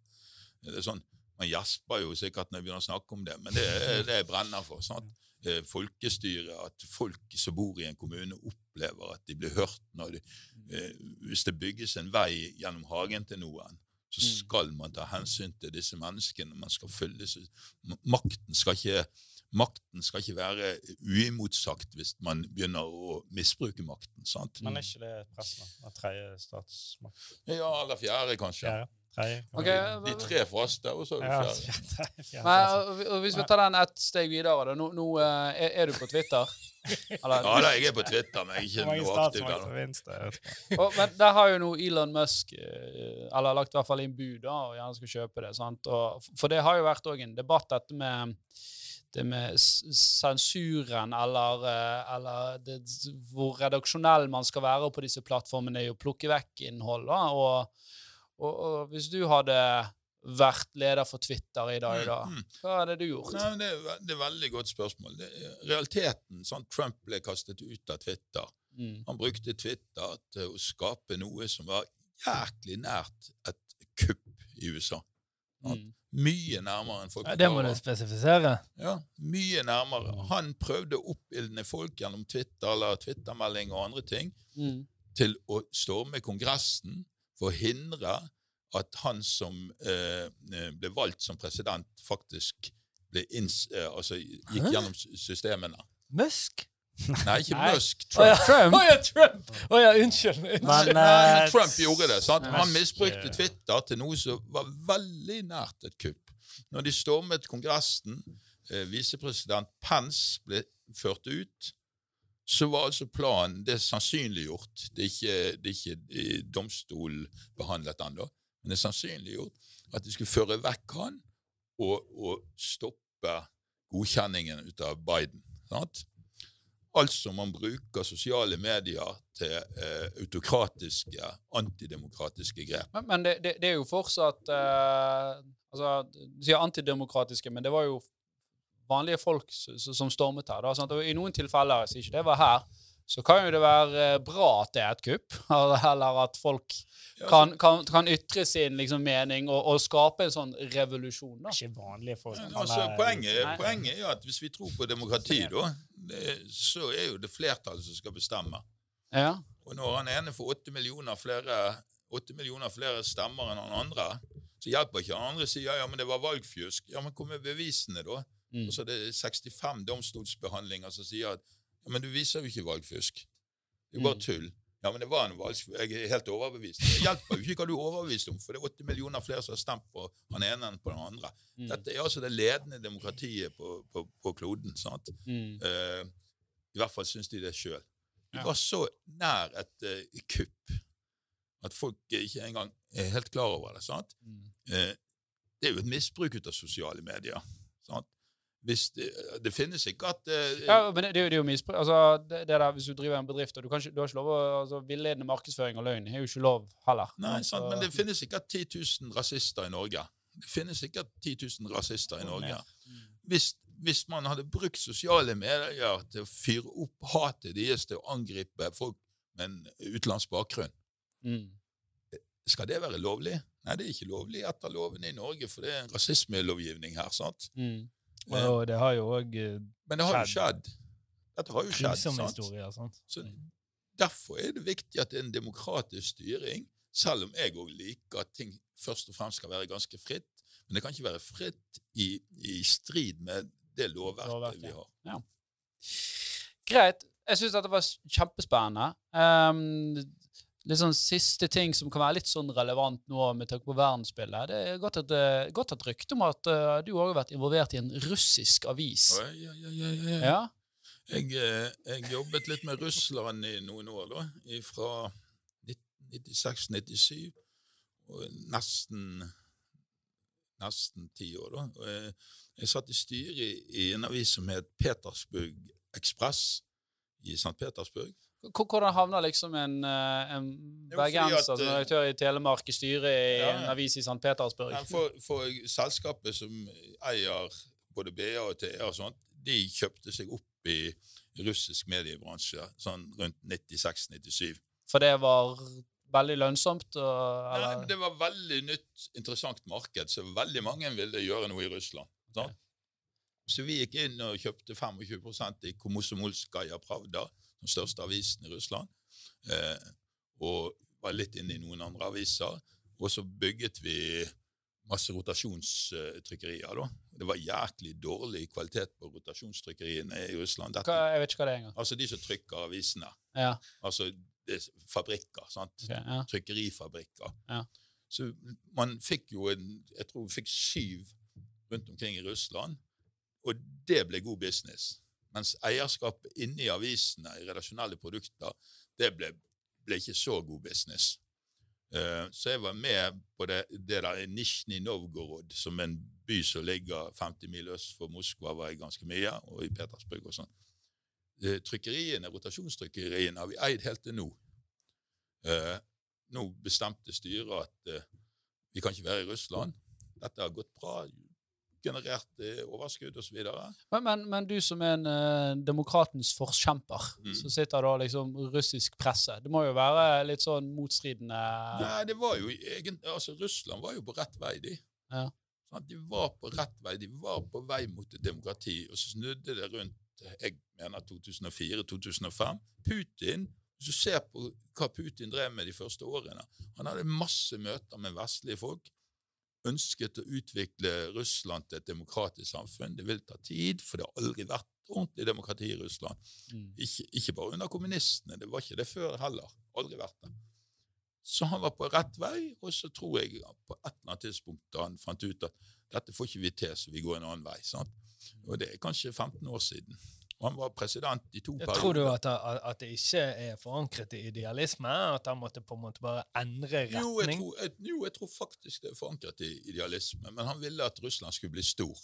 Det er sånn, Man gjesper jo sikkert når vi begynner å snakke om det, men det er det jeg brenner for. sant? Eh, Folkestyre, at folk som bor i en kommune, opplever at de blir hørt. de, eh, Hvis det bygges en vei gjennom hagen til noen, så Mm. skal man ta hensyn til disse menneskene. Man skal følge Makten skal ikke Makten skal ikke være uimotsagt hvis man begynner å misbruke makten. sant? Men er ikke det pressen? Av tredje statsmakt? Ja, eller fjerde, kanskje. Fjerde? Tredje? Ok, De tre faste, og så er Ja, fjerde. [laughs] fjerde, Men, og, hvis vi tar den ett steg videre, da. Nå, nå eh, er, er du på Twitter? [laughs] Eller, Ja da, jeg er på Twitter, men jeg er ikke noe aktiv der. og, men der har jo nå Elon Musk eh, eller lagt i hvert fall inn bud da, og gjerne skal kjøpe det. sant? Og, for det har jo vært òg en debatt, dette med det med sensuren eller, eh, eller det, hvor redaksjonell man skal være på disse plattformene, er å plukke vekk innhold. Og, og, og hvis du hadde vært leder for Twitter i dag, da, Mm. hva hadde du gjort? Nei, men det, er, det er veldig godt spørsmål. Det realiteten, sånn Trump ble kastet ut av Twitter. Mm. Han brukte Twitter til å skape noe som var jæklig nært et kupp i USA. Mm. Mye nærmere enn folk Ja, det må du spesifisere. Ja, mye nærmere. Han prøvde å oppildne folk gjennom Twitter eller Twittermelding og andre ting Mm. til å storme Kongressen for å hindre at han som eh, eh, ble valgt som president, faktisk ble inns, eh, altså gikk Hæ? gjennom sy- systemene. Musk? Nei, ikke Nei. Musk. Å ja. Trump. Å ja, Trump! Oh, ja, unnskyld. unnskyld. Men, Nei, eh, Trump gjorde det. sant? Han misbrukte eh, Twitter til noe som var veldig nært et kupp. Når de stormet Kongressen, eh, visepresident Pence ble ført ut, så var altså planen Det er sannsynliggjort. Det er ikke, det er ikke i domstolbehandlet ennå, men det er sannsynliggjort at de skulle føre vekk han og, og stoppe godkjenningen ut av Biden. sant? Altså man bruker sosiale medier til eh, autokratiske, antidemokratiske grep. Men, men det, det, det er jo fortsatt eh, altså, Du sier antidemokratiske, men det var jo vanlige folk som stormet her. Da, sant? Og I noen tilfeller, hvis ikke det var her, så kan jo det være eh, bra at det er et kupp, [laughs] eller at folk kan, kan, kan ytre sin liksom, mening og, og skape en sånn revolusjon. da. Ikke vanlige folk. Men altså, poenget, poenget er at hvis vi tror på demokrati, da, så er jo det flertallet som skal bestemme. Ja. Og når han ene får åtte millioner flere, 8 millioner flere stemmer enn han andre, så hjelper ikke han andre å si ja, ja, men det var valgfjusk. Ja, men hvor er bevisene, da? Mm. Og så er det 65 domstolsbehandlinger som sier at ja, men du viser jo ikke valgfusk. Det er jo bare Mm. tull. Ja, men det var en valgfusk. Jeg er helt overbevist. Det hjelper jo ikke hva du er overbevist om, for det er 80 millioner flere som har stemt på han ene enn på den andre. Mm. Dette er altså det ledende demokratiet på, på, på kloden. sant? Mm. Uh, I hvert fall syns de det sjøl. Det var så nær et uh, kupp at folk ikke engang er helt klar over det. sant? Mm. Uh, det er jo et misbruk ut av sosiale medier. sant? Hvis det, det finnes ikke at uh, Ja, men det, det, er jo- misbruk. Altså, det, det der, hvis du driver en bedrift, og du, ikke, du har ikke lov å altså, Villedende markedsføring og løgn er jo ikke lov heller. Nei, sant, altså, men det finnes ikke 10 000 rasister i Norge. Det finnes ikke 10 000 rasister i Norge. Mm. Hvis, hvis man hadde brukt sosiale medier til å fyre opp hatet deres til å angripe folk med en utenlandsk bakgrunn, Mm. skal det være lovlig? Nei, det er ikke lovlig etter lovene i Norge, for det er en rasismelovgivning her. sant? Mm. Og det har jo òg Men det har jo skjedd. Dette har jo skjedd. sant? sant? Så Derfor er det viktig at det er en demokratisk styring, selv om jeg òg liker at ting først og fremst skal være ganske fritt. Men det kan ikke være fritt i, i strid med det lovverket Lovverket. vi har. Greit. Jeg syns dette var kjempespennende. Um, sånn siste ting som kan være litt sånn relevant nå med tanke på verdensbildet. Det er godt et, eh, godt et rykte om at uh, du òg har vært involvert i en russisk avis. Ja, ja, ja, ja, ja. Jeg, eh, jeg jobbet litt med Russland i noen år, da. Fra 96-97 og nesten nesten ti år, da. Jeg satt i styret i, i en avis som het Petersburg Ekspress i St. Petersburg. Hvordan havner liksom en, eh, en bergenser som direktør i Telemark i styret i Ja, en avis i St. Petersburg? For, for selskapet som eier både BA og TA og sånt, de kjøpte seg opp i russisk mediebransje sånn rundt 96-97. For det var veldig lønnsomt? Og, Nei, Det var veldig nytt, interessant marked, så veldig mange ville gjøre noe i Russland. Okay. Så vi gikk inn og kjøpte 25% i Komosomolskaja Pravda, den største avisen i Russland, eh, og var litt inne i noen andre aviser. Og så bygget vi masse rotasjonstrykkerier. da. Det var jæklig dårlig kvalitet på rotasjonstrykkeriene i Russland. Dette, Hva, jeg vet ikke hva det er engang. altså de som trykker avisene. Ja, Altså det er fabrikker. sant? Okay, ja. trykkerifabrikker. Ja. Så man fikk jo en Jeg tror vi fikk syv rundt omkring i Russland, og det ble god business. Mens eierskapet inne i avisene, i redaksjonelle produkter, det ble, ble ikke så god business. Uh, Så jeg var med på det, det der i Nizjnij Novgorod, som en by som ligger 50 mil øst for Moskva, var jeg ganske mye, og i Petersburg og sånn. Eh, Trykkeriene, rotasjonstrykkeriene har vi eid helt til nå. Eh, Nå bestemte styret at vi kan ikke være i Russland. Dette har gått bra, generert eh, overskudd osv. Men, men, men du som er en uh, demokratens forkjemper, Mm. som sitter da liksom russisk presse, det må jo være litt sånn motstridende Nei, det var jo egen, altså Russland var jo på rett vei, de. Ja. Sånn De var på rett vei, de var på vei mot et demokrati, og så snudde det rundt jeg mener 2004-2005. Putin, hvis du ser på hva Putin drev med de første årene Han hadde masse møter med vestlige folk, ønsket å utvikle Russland til et demokratisk samfunn. Det vil ta tid, for det har aldri vært ordentlig demokrati i Russland. Mm. Ikke, ikke bare under kommunistene, det var ikke det før heller. Aldri vært det. Så han var på rett vei, og så tror jeg på et eller annet tidspunkt da han fant ut at dette får ikke vi til, så vi går en annen vei. Sant? Og det er kanskje 15 år siden. Og han var president i to perioder. tror du at, at det ikke er forankret i idealisme? At han måtte på en måte bare endre Jo jeg, retning? tror, jeg, jo, jeg tror faktisk det er forankret i idealisme, men han ville at Russland skulle bli stor.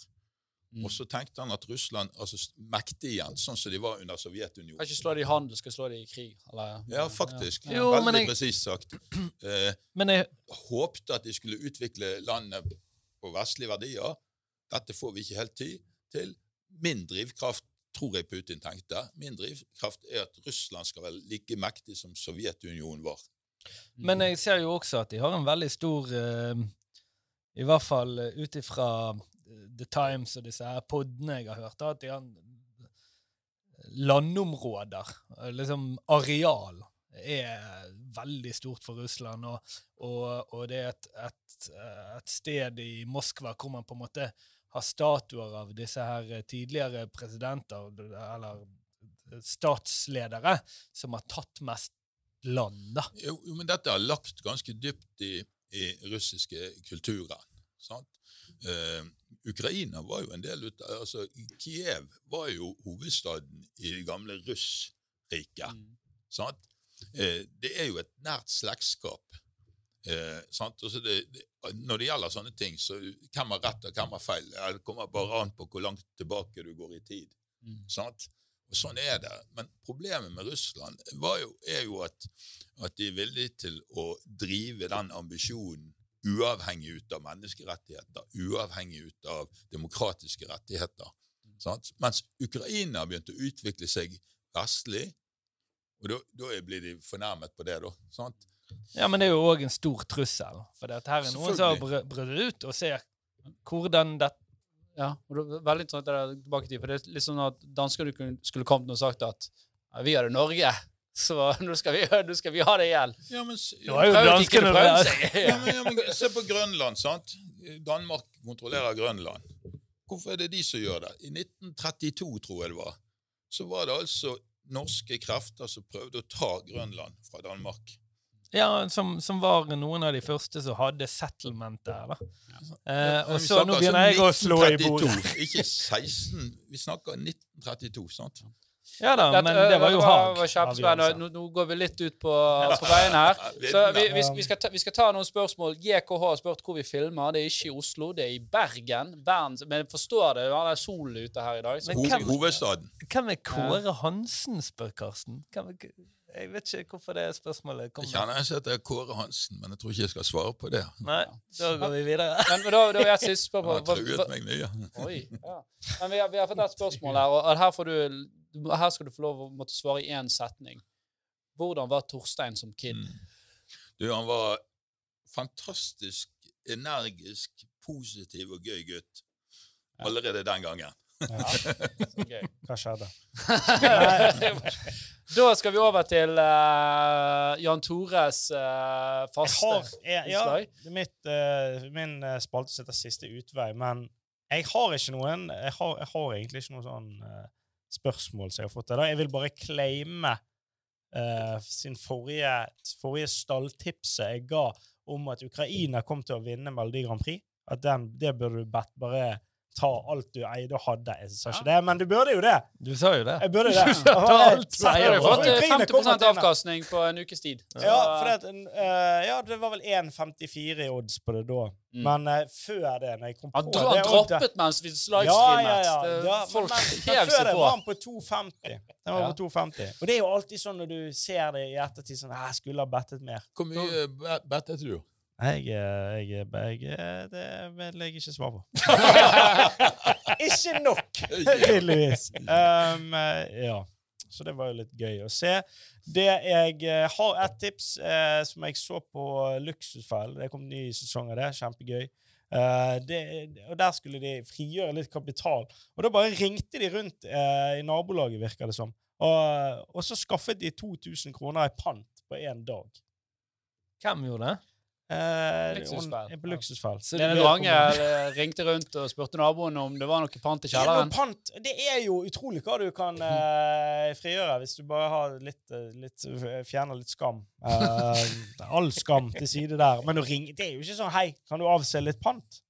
Mm. Og så tenkte han at Russland altså mektig igjen, sånn som de var under Sovjetunionen. Kan ikke slå det i handel, skal slå det i krig. Eller, Ja, faktisk. Jo, Veldig jeg- presist sagt. [clears throat] Eh, Men jeg, håpte at de skulle utvikle landet på vestlige verdier. Dette får vi ikke helt tid til. Min drivkraft, tror jeg Putin tenkte, min drivkraft er at Russland skal være like mektig som Sovjetunionen var. Mm. Men jeg ser jo også at de har en veldig stor eh, I hvert fall eh, ut ifra eh, The Times og disse her podene jeg har hørt, at de har landområder, liksom areal, er veldig stort for Russland. Og, og, og det er et, et, et sted i Moskva hvor man på en måte har statuer av disse her eh, tidligere presidenter, eller statsledere, som har tatt mest land, da. Jo, men dette har lagt ganske dypt i, i russiske kulturen. Sant? Uh, Ukraina var jo en del ut av altså Kiev var jo hovedstaden i det gamle Russriket. Mm. Sant? Uh, det er jo et nært slektskap. Eh, sant? Og så det, det, når det gjelder sånne ting, så hvem har rett og hvem har feil? Det kommer bare an på hvor langt tilbake du går i tid. Mm. Sant? Og sånn er det. Men problemet med Russland var jo, er jo at, at de er villige til å drive den ambisjonen uavhengig ut av menneskerettigheter, uavhengig ut av demokratiske rettigheter. Sant? Mens Ukraina begynte å utvikle seg vestlig, og da blir de fornærmet på det, da. Sant? Ja, men det er jo òg en stor trussel. For dette her er noen som har brutt ut og ser hvordan dette Ja, og det er veldig interessant det der tilbake til, for det er litt sånn at dansker du kunne- skulle kommet og sagt at ja, vi har det Norge, [laughs] så nå skal vi, nå skal vi ha det igjen. Ja, men, ja, Det jo danskene det ja, men, ja, men Se på Grønland, sant? Danmark kontrollerer Grønland. Hvorfor er det de som gjør det? I 1932, tror jeg det var, så var det altså norske krefter som prøvde å ta Grønland fra Danmark. Ja, som, som var noen av de første som hadde settlement der, da. Eh, og så nå altså begynner jeg å slå i bordet. Ikke 16. Vi snakker 1932, sant? Ja da, men det var jo var, Haag. Nå, nå går vi litt ut på, på veien her. [laughs] Så vi, vi, vi, skal ta, vi skal ta noen spørsmål. GKH har spurt hvor vi filmer. Det er ikke i Oslo, det er i Bergen. Bern, men jeg forstår det, det er sol ute her i dag. Hvem- hovedstaden. Hvem er Kåre Hansen, spør Karsten. Hvem er, jeg vet ikke hvorfor det spørsmålet Jeg kjenner ikke at det er Kåre Hansen, men jeg tror ikke jeg skal svare på det. Nei, da går vi videre. men, [laughs] men da, da jeg siste spørsmål. Han har truet meg mye. Oi, ja. Men vi har, vi har fått et spørsmål her, og her, får du, her skal du få lov å måtte svare i én setning. Hvordan var Torstein som kid? Mm. Du, han var fantastisk energisk, positiv og gøy gutt. Allerede den gangen. Ok. Hva skjedde? [laughs] da skal vi over til uh, Jan Tores uh, faste har, jeg, ja, innslag. det er mitt, uh, min uh, spalte heter Siste utvei, men jeg har ikke noen Jeg har, jeg har egentlig ikke noen sånn spørsmål som jeg har fått. til Jeg vil bare claime eh, sin forrige, forrige stalltipset jeg ga om at Ukraina kom til å vinne Melodi Grand Prix. At den, det burde du bedt bare ta alt du eide og hadde. Jeg sa ikke det, men du burde jo det. Du sa jo det. Jeg burde [laughs] det. Ta alt du har eier. du fått Prisen kommer 50 til avkastning på en ukes tid. Så, Ja, for det, uh, ja, det var vel 1,54 i odds på det da. Mm. Men uh, før det, når jeg kom på Han, det han oddset- droppet mens vi ja, livestreamet. ja, ja. Det- ja Folk men, men, før det var han på 2,50. Den var Ja. på 2,50. Og det er jo alltid sånn når du ser det i ettertid sånn Jeg skulle ha bettet mer. Hvor mye bettet du? Jeg, eh, jeg, jeg, jeg Det vil jeg ikke svare på. [laughs] ikke nok, [laughs] tydeligvis. Um, eh, ja. Så det var jo litt gøy å se. Det jeg eh, har et tips eh, som jeg så på Luksusfellen. Det kom ny sesong av det. Kjempegøy. Uh, det, og Der skulle de frigjøre litt kapital. Og da bare ringte de rundt uh, i nabolaget, virker det som. Og, og så skaffet de 2000 kroner i pant på én dag. Hvem gjorde det? Eh, Luksusfell. on- På Luksusfell. Så Lene det- Drange eh, ringte rundt og spurte naboen om det var noe pant i kjelleren. men pant, det er jo utrolig hva du kan eh, frigjøre hvis du bare har litt, eh, litt fjerner litt skam. Eh, all skam til side der. Men å ringe Det er jo ikke sånn Hei, kan du avse litt pant?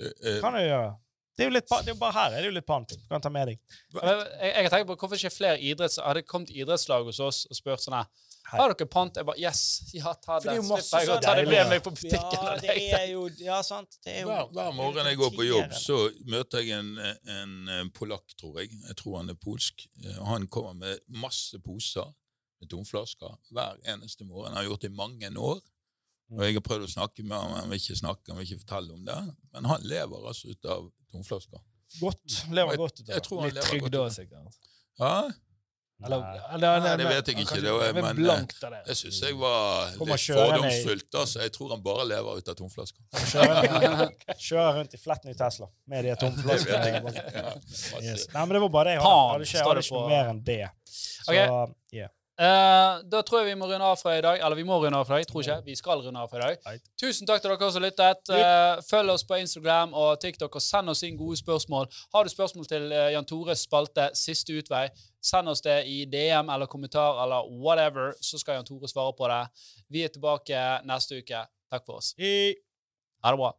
Eh, Kan du gjøre. Det er jo litt, pant. det er jo bare her er det jo litt pant. Du kan ta med deg. Jeg, jeg, jeg tenker på Hvorfor ikke flere idretts... Hadde kommet idrettslag hos oss og spurt sånn her Hei. Har dere pant? Jeg bare Yes, ja, ta er masse Slipper jeg å sånn ta det med meg på butikken. Ja, det er jo Ja, sant. Det er jo Hver, hver morgen jeg går på jobb, så møter jeg en, en, en polakk, tror jeg. Jeg tror han er polsk. Eh, og Han kommer med masse poser med tomflasker hver eneste morgen. Han har gjort det i mange år. Og jeg har prøvd å snakke med ham, han vil ikke snakke, han vil ikke fortelle om det. Men han lever altså ut av tomflasker. Godt. Lever godt ut av Jeg det. tror han Litt lever trygg da, sikkert. Ja, Eller, eller, Nei, det vet jeg ikke, det var- men, jeg, av det. det syns jeg var litt fordomsfullt. Altså. Jeg tror han bare lever ut av tomflasker. Kjører, kjører rundt i [laughs] flett ny Tesla med de [laughs] jeg tomflaskene. Ja, Yes. Nei, men det var bare det jeg hadde. Pan, Jeg hadde ikke, jeg hadde ikke noe mer enn det. Så, Ok. yeah. Eh, da tror jeg vi må runde av fra i dag. Eller vi må runde av fra i dag. Tror ikke. Vi skal runde av fra i dag. Right. Tusen takk til dere som lyttet. Uh, følg oss på Instagram og TikTok, og send oss inn gode spørsmål. Har du spørsmål til uh, Jan Tores spalte Siste utvei, send oss det i DM eller kommentar eller whatever, så skal Jan Tore svare på det. Vi er tilbake neste uke. Takk for oss. Ha det bra.